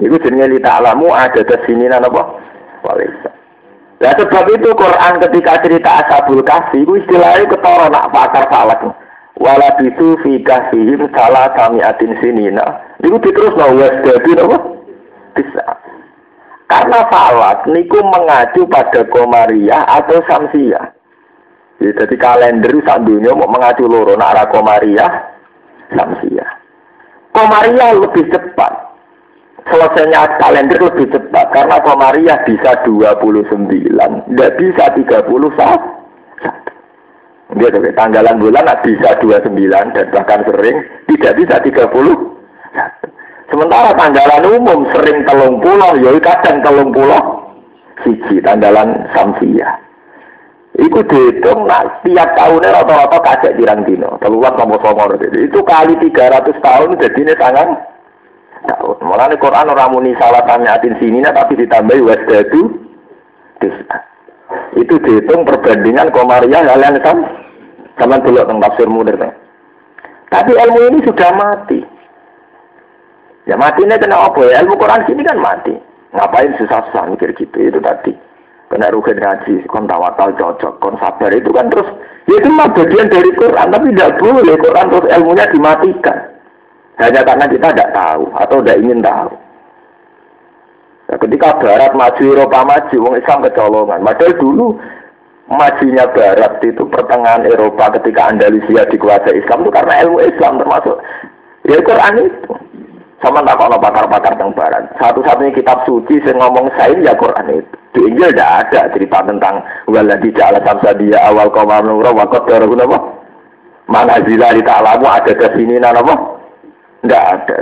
Itu jenisnya lita alamu ada di sini nopo walisa. Nah sebab itu Quran ketika cerita Ashabul Kahfi itu istilahnya ketara nak pakar falak wala bisu fi kahfihim salah kami atin sinina itu diterus no wasdadi nopo bisa. Karena falak niku mengacu pada komariah atau samsiah. Ya, jadi kalender dunia mau mengacu loro nak arah komariah samsiah. Komariah lebih cepat. Selesainya kalender lebih cepat karena komariah bisa 29, tidak bisa 31. Gitu, tanggalan bulan bisa 29 dan bahkan sering tidak bisa 30. Sementara tanggalan umum sering telung pulau, ya kadang telung pulau siji tanggalan samsia. Iku dihitung nah, tiap tahunnya rata-rata kacek dirang dino. Teluat nomor songor itu kali 300 tahun jadi ini tangan tahun. Malah Quran orang muni salah tanyatin sini tapi ditambahi wasdadu Itu dihitung perbandingan komariah kalian sama sama dulu tentang tafsir mudir. Tapi ilmu ini sudah mati. Ya mati ini kena apa ya? Ilmu Quran sini kan mati. Ngapain susah-susah mikir gitu itu tadi. Kena rugen ngaji, kon tawakal cocok, kon sabar itu kan terus ya itu mah bagian dari Quran tapi tidak boleh Quran terus ilmunya dimatikan hanya karena kita tidak tahu atau tidak ingin tahu. Nah, ketika Barat maju, Eropa maju, Wong Islam kecolongan. Padahal dulu majunya Barat itu pertengahan Eropa ketika Andalusia dikuasai Islam itu karena ilmu Islam termasuk ya Quran itu. Sama tak kalau pakar-pakar tentang barat. Satu-satunya kitab suci yang ngomong sain ya Quran itu. Di Injil tidak ada cerita tentang waladi ja'ala dia awal qamar nura wa qaddarahu apa? Mana zila di ta'alamu ada ke sini apa? Tidak ada.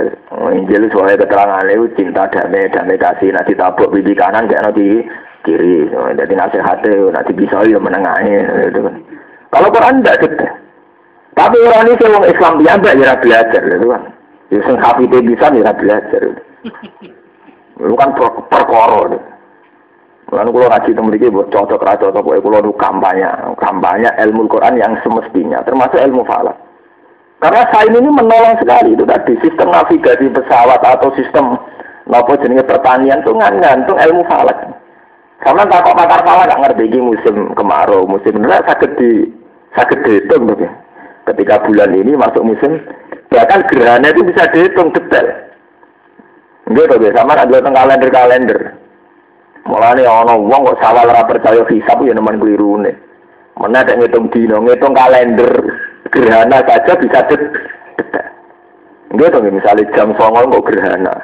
Injil soalnya keterangan itu cinta damai, damai kasih, nanti tabuk bibi kanan, kayak nanti kiri. Jadi nasihatnya, nanti bisa ya menengahi. Gitu. Kalau Quran tidak ada. Tapi orang ini orang Islam dia ya belajar. Gitu kan. Ya sing bisa ya belajar. Lu kan perkara. Lalu kalau ngaji itu memiliki buat cocok raja atau kalau kampanye, kampanye ilmu Quran yang semestinya, termasuk ilmu falak. Karena sain ini menolong sekali itu tadi sistem navigasi pesawat atau sistem nopo jenis pertanian itu ngantung ilmu falak. Karena tak kok pakar falak nggak ngerti musim kemarau, musim benar sakit di sakit dihitung gitu. Ketika bulan ini masuk musim Bahkan gerhana itu bisa dihitung detail. Gitu deh, sama ada tentang kalender-kalender. Mulane ono wong kok sawal ora percaya hisab ya kliru ne. Mana ada ngitung dino, ngitung kalender gerhana saja bisa detail. Gitu misalnya jam songol kok gerhana.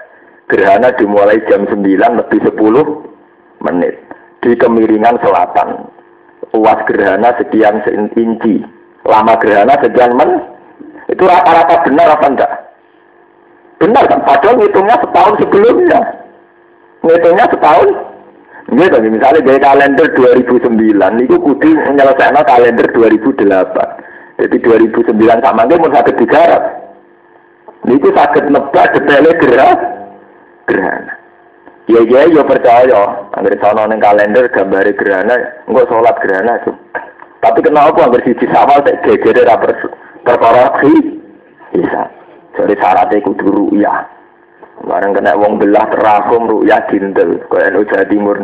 Gerhana dimulai jam 9 lebih 10 menit di kemiringan selatan. Luas gerhana sekian inci. Lama gerhana sekian menit itu rata-rata benar apa enggak? Benar kan? Padahal ngitungnya setahun sebelumnya. Ngitungnya setahun. Gitu, misalnya dari kalender 2009, itu kudu menyelesaikan kalender 2008. Jadi 2009 sama dia mau sakit digarap. Itu sakit nebak detailnya gerah, gerhana. Ya ya ya percaya, anggar sono neng kalender gambar gerhana, enggak sholat gerhana tuh. Tapi kenapa anggar siji sama tak geger rapor perkara bisa. Jadi syaratnya kudu ya. Barang kena wong belah terahum ru'ya dintel. Kaya NU Jawa Timur.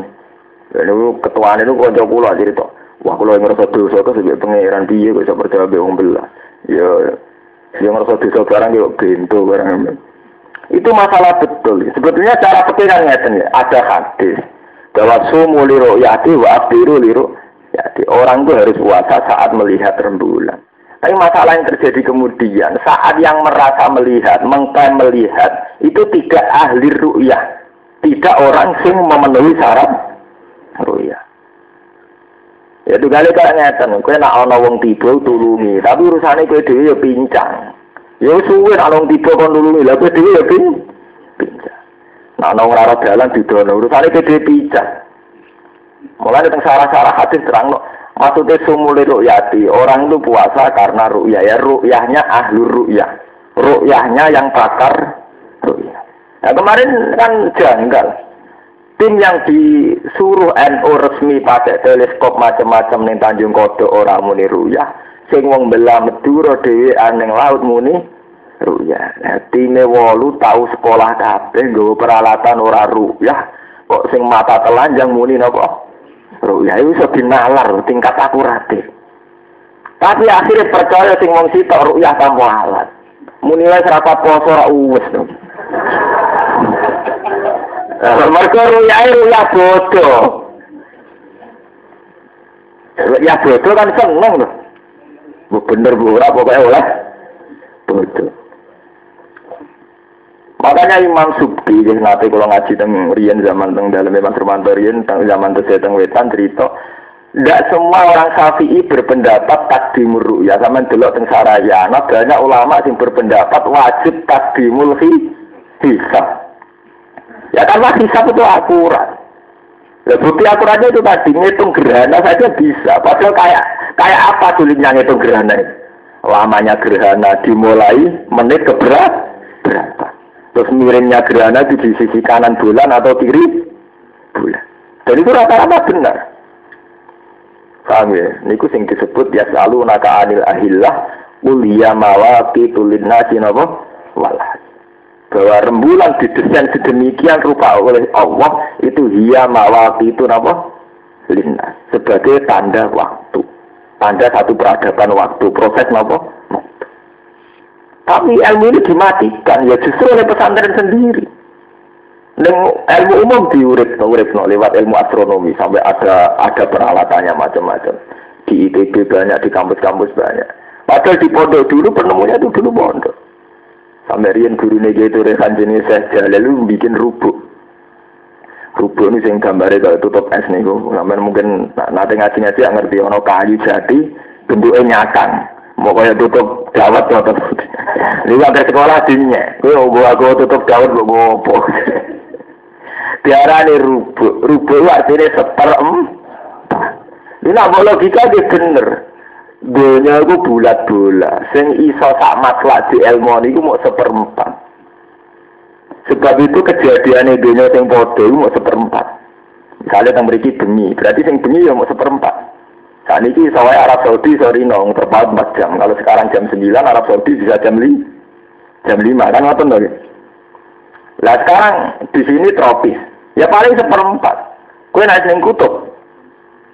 Lalu ketuaan itu jauh pulau cerita. Wah kalau yang ngerasa dosa itu sebagai pangeran dia gak bisa percaya be belah. Ya, yang ngerasa dosa barang dia bento barang. Itu masalah betul. Sebetulnya cara pikiran ngeten ya. Ada hadis bahwa sumu liru yati wa abdiru liru yati. Orang itu harus puasa saat melihat rembulan. Tapi masalah yang terjadi kemudian saat yang merasa melihat, mengklaim melihat itu tidak ahli ru'yah, tidak orang sing memenuhi syarat ru'yah. Ya kali kayak ngeten, kue nak ana wong tiba tulungi, tapi urusannya kue dewi ya pincang. Ya suwe nak wong tiba kon tulungi, lah kue dewi ya pincang. Nak ana ora dalan didono, urusane kue dewi pincang. Mulai tentang sarah-sarah hadis terang no. Maksudnya sumuli ru'yati, orang itu puasa karena ru'yah. Ya ru'yahnya ahlu ru'yah. Ru'yahnya yang pakar ru'yah. Nah kemarin kan janggal. Tim yang disuruh NU resmi pakai teleskop macam-macam ning Tanjung Kodok orang muni ru'yah. Sing wong belah Madura dhewe aneng laut muni ru'yah. Nah, time wolu tahu sekolah kabeh nggawa peralatan ora ru'yah. Kok sing mata telanjang muni napa? Ru'ya itu bisa dinalar tingkat akuratif. Tapi akhirnya percaya sing wong sitok ru'ya tanpa alat. Munilai serapa poso ora uwes dong. Mereka ru'ya ru'ya bodoh. Ru'ya bodoh kan seneng loh. Bener bu, pokoknya oleh bodoh. Makanya Imam Subki, nanti kalau ngaji tentang Rian zaman teng dalam Mas Romanto Rian, tentang zaman saya teng Wetan cerita, tidak semua orang Syafi'i berpendapat takdimul ru'ya sama delok teng Sarayana banyak ulama yang berpendapat wajib takdimul hisab. Ya karena hisab itu akurat. Ya, bukti akuratnya itu tadi ngitung gerhana saja bisa. Padahal kayak kayak apa sulitnya ngitung gerhana itu? Lamanya gerhana dimulai menit keberapa? berapa? Terus miringnya gerhana di sisi kanan bulan atau kiri bulan. Dan itu rata-rata benar. Paham ya? Ini sing disebut ya selalu naka anil ahillah ulia mawati tulina sinapa walah. Bahwa rembulan didesain sedemikian rupa oleh Allah itu hia mawati itu napa lina sebagai tanda waktu. Tanda satu peradaban waktu, proses napa tapi ilmu ini dimatikan ya justru oleh pesantren sendiri. Dan ilmu umum diurip, urip no, lewat ilmu astronomi sampai ada ada peralatannya macam-macam. Di ITB banyak, di kampus-kampus banyak. Padahal di pondok dulu penemunya itu dulu pondok. Sampai Rian guru nih itu Rehan jenis saya lalu bikin rubuk. Rubuk ini yang gambarnya kalau tutup es nih, mungkin nanti ngaji-ngaji ngerti ono kayu jati bentuknya nyakang. Mau kaya tutup dawat tutup. (laughs) Ini ada sekolah dinnya. Kau mau aku tutup dawat mau ngopo. Tiara (laughs) ini rubuk. Rubuk artinya seperem. Ini nak logika dia bener. Dunia itu bulat bola. Sing iso sak matlak di ilmu ini mau seperempat. Sebab itu kejadian dunia sing podo mau seperempat. Misalnya yang memiliki demi, berarti sing demi ya mau seperempat. Saat ini saya Arab Saudi sorry nong terpaut 4 jam. Kalau sekarang jam 9 Arab Saudi bisa jam 5. Jam 5 kan ngoten lagi. Lah sekarang di sini tropis. Ya paling seperempat. Kue naik ning kutub.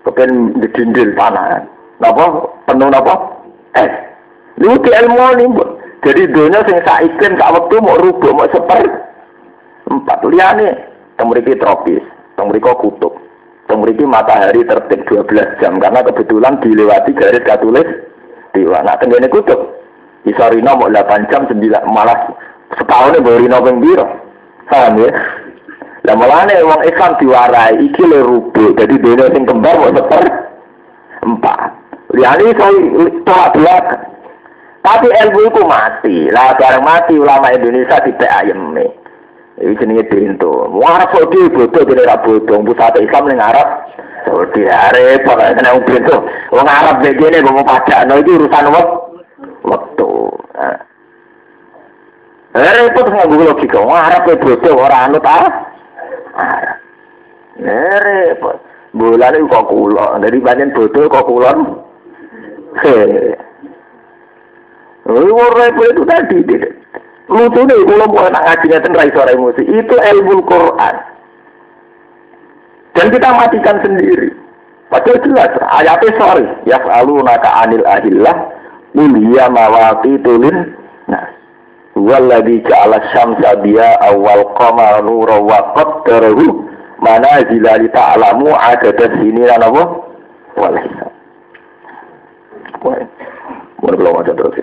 Kepen di dindil tanah. Napa penuh napa? Eh. Lu di ilmu ini, Jadi dunia sing sak iklim sak mau rubuk mau seper empat liane teng tropis, teng kutub. Memiliki matahari tertib 12 jam karena kebetulan dilewati garis katulis dewa. Nah, tenggene kutub. Bisa rino mau 8 jam 9 malah setahun baru rino ping piro. Paham ya? Lah mulane wong Islam diwarai iki le rubuh. Jadi dene sing kembar mau seper empat. Yani saya tolak belakang. Tapi ilmu itu mati. Lah barang mati ulama Indonesia tidak ayam nih. Ini jenisnya dihintu. Mengharap sodi, bodoh, jenis tak bodoh. Pusat Islam ini Arab Sodi, ya repot. Ini yang bintu. Oh Arab begini, mau pajak. Nah itu urusan wak. Waktu. Ya repot, saya ngomong logika. Mengharap ke bodoh, orang anut ah. Harap. Repot. Bulan itu kok kulon. Jadi banyak bodoh kok kulon. Repot itu tadi, Lucu nih, kalau mau nak ngaji rai suara emosi. Itu ilmu Quran. Dan kita matikan sendiri. Padahal jelas, ayatnya sorry. Ya selalu naka anil ahillah, mulia mawati tulin. Nah, Walladhi ja'ala syamsa biya awal qamar nura wa qaddarahu mana zilali ta'alamu adada sini apa? Wal hisab. Mun belum ada terus.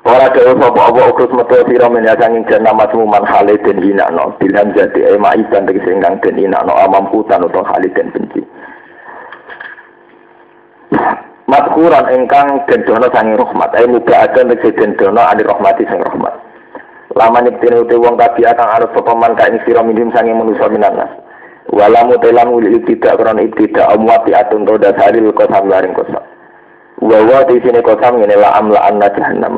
Ora dewe sapa apa ukus metu sira menyang sanging jana masmuman hale den hinakno bilham jati e maiban tegese ingkang den hinakno amamputan utawa hale den benci. Matkuran ingkang den dono sanging rahmat e muga aja tegese den dono adi rahmati sing rahmat. Lama nyektine uti wong tabi akan arep sapa man kaing sira mindim sanging manusa minanas. Walamu telam uli tidak kron tidak amwati atun to dasaril kosam laring kosam. Wawa di sini kosam ngene la amla anna jahannam.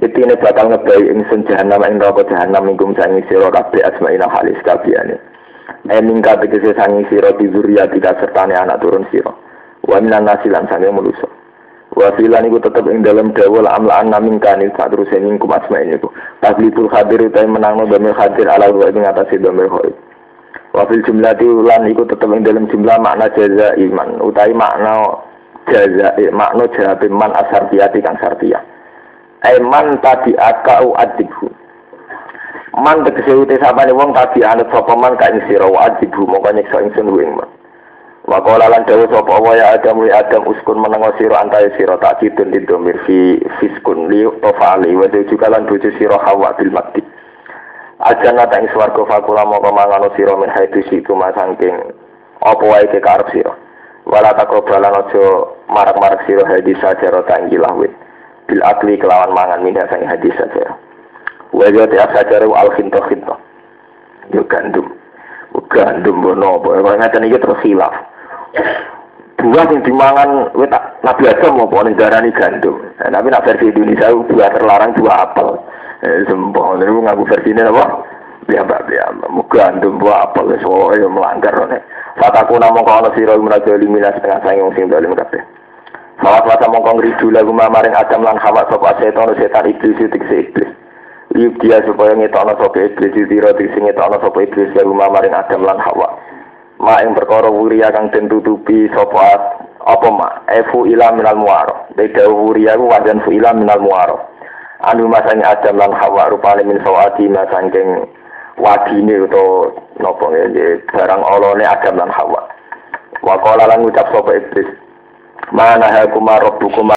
Itu ini bakal ngebayi ingsun jahanam ing neraka jahanam mingkum sangi sira kabeh asmaina halis kabehane. Eh mingka tegese sangi sira di zuriyati sertane anak turun sira. Wa minan nasilan manusa. Wa filan iku tetep ing dalam dawuh la amla anna mingkani sak teruse mingkum asmaina iku. Tablipul hadir utai menangno damel hadir ala wa ing atase damel khair. Wa fil jumlati lan iku tetep ing dalam jumlah makna jaza iman utai makna jaza makna jaza man asartiyati kang sartiyah. Eman tadi akau adibhu. Man tegese uti sapane wong tadi anut sapa man ka ing sira wa adibhu mongko nyiksa ing man. Wa qala lan dawuh sapa wa ya adam li adam uskun menengo sira antae sira tak kidun di domir fi fiskun li tofali wa juga lan bojo sira hawa bil makti. Ajana ta ing swarga fakula mongko mangano sira min haitu situ masangking apa wae kekarep sira. Wala takrobalan aja marak-marak sira hadis sajaro tanggilah wit bil akli kelawan mangan minha sang hadis saja. Wajah tiap saja al khinto khinto. Yo gandum. Gandum bono apa? Kalau ngeten iki terus hilaf. Buah yang dimangan, tak nabi Adam mau ning darani gandum. Nah, tapi nak versi Indonesia buah terlarang buah apel. Eh, sembah, ini ngaku versi ini apa? Biamba, biamba. Gandum buah apel, soalnya melanggar. Fataku namung kau siro menajali minas setengah sayang sing dalim kabeh. Sawat wasa mongkong ridu lagu maring Adam lan Hawa sapa setan setan iblis itu iblis. Liuk dia supaya ngetokno sapa iblis dira sing ngetokno sapa iblis lagu maring Adam lan Hawa. Ma ing perkara wuria kang den tutupi sapa apa ma efu ila minal muaro. Beda wuria ku wajan fu ila minal muaro. Anu masane Adam lan Hawa rupane min sawati masangking wadine utawa napa nggih barang olone Adam lan Hawa. Wa qala lan ngucap sapa iblis mana hakuma rabbukum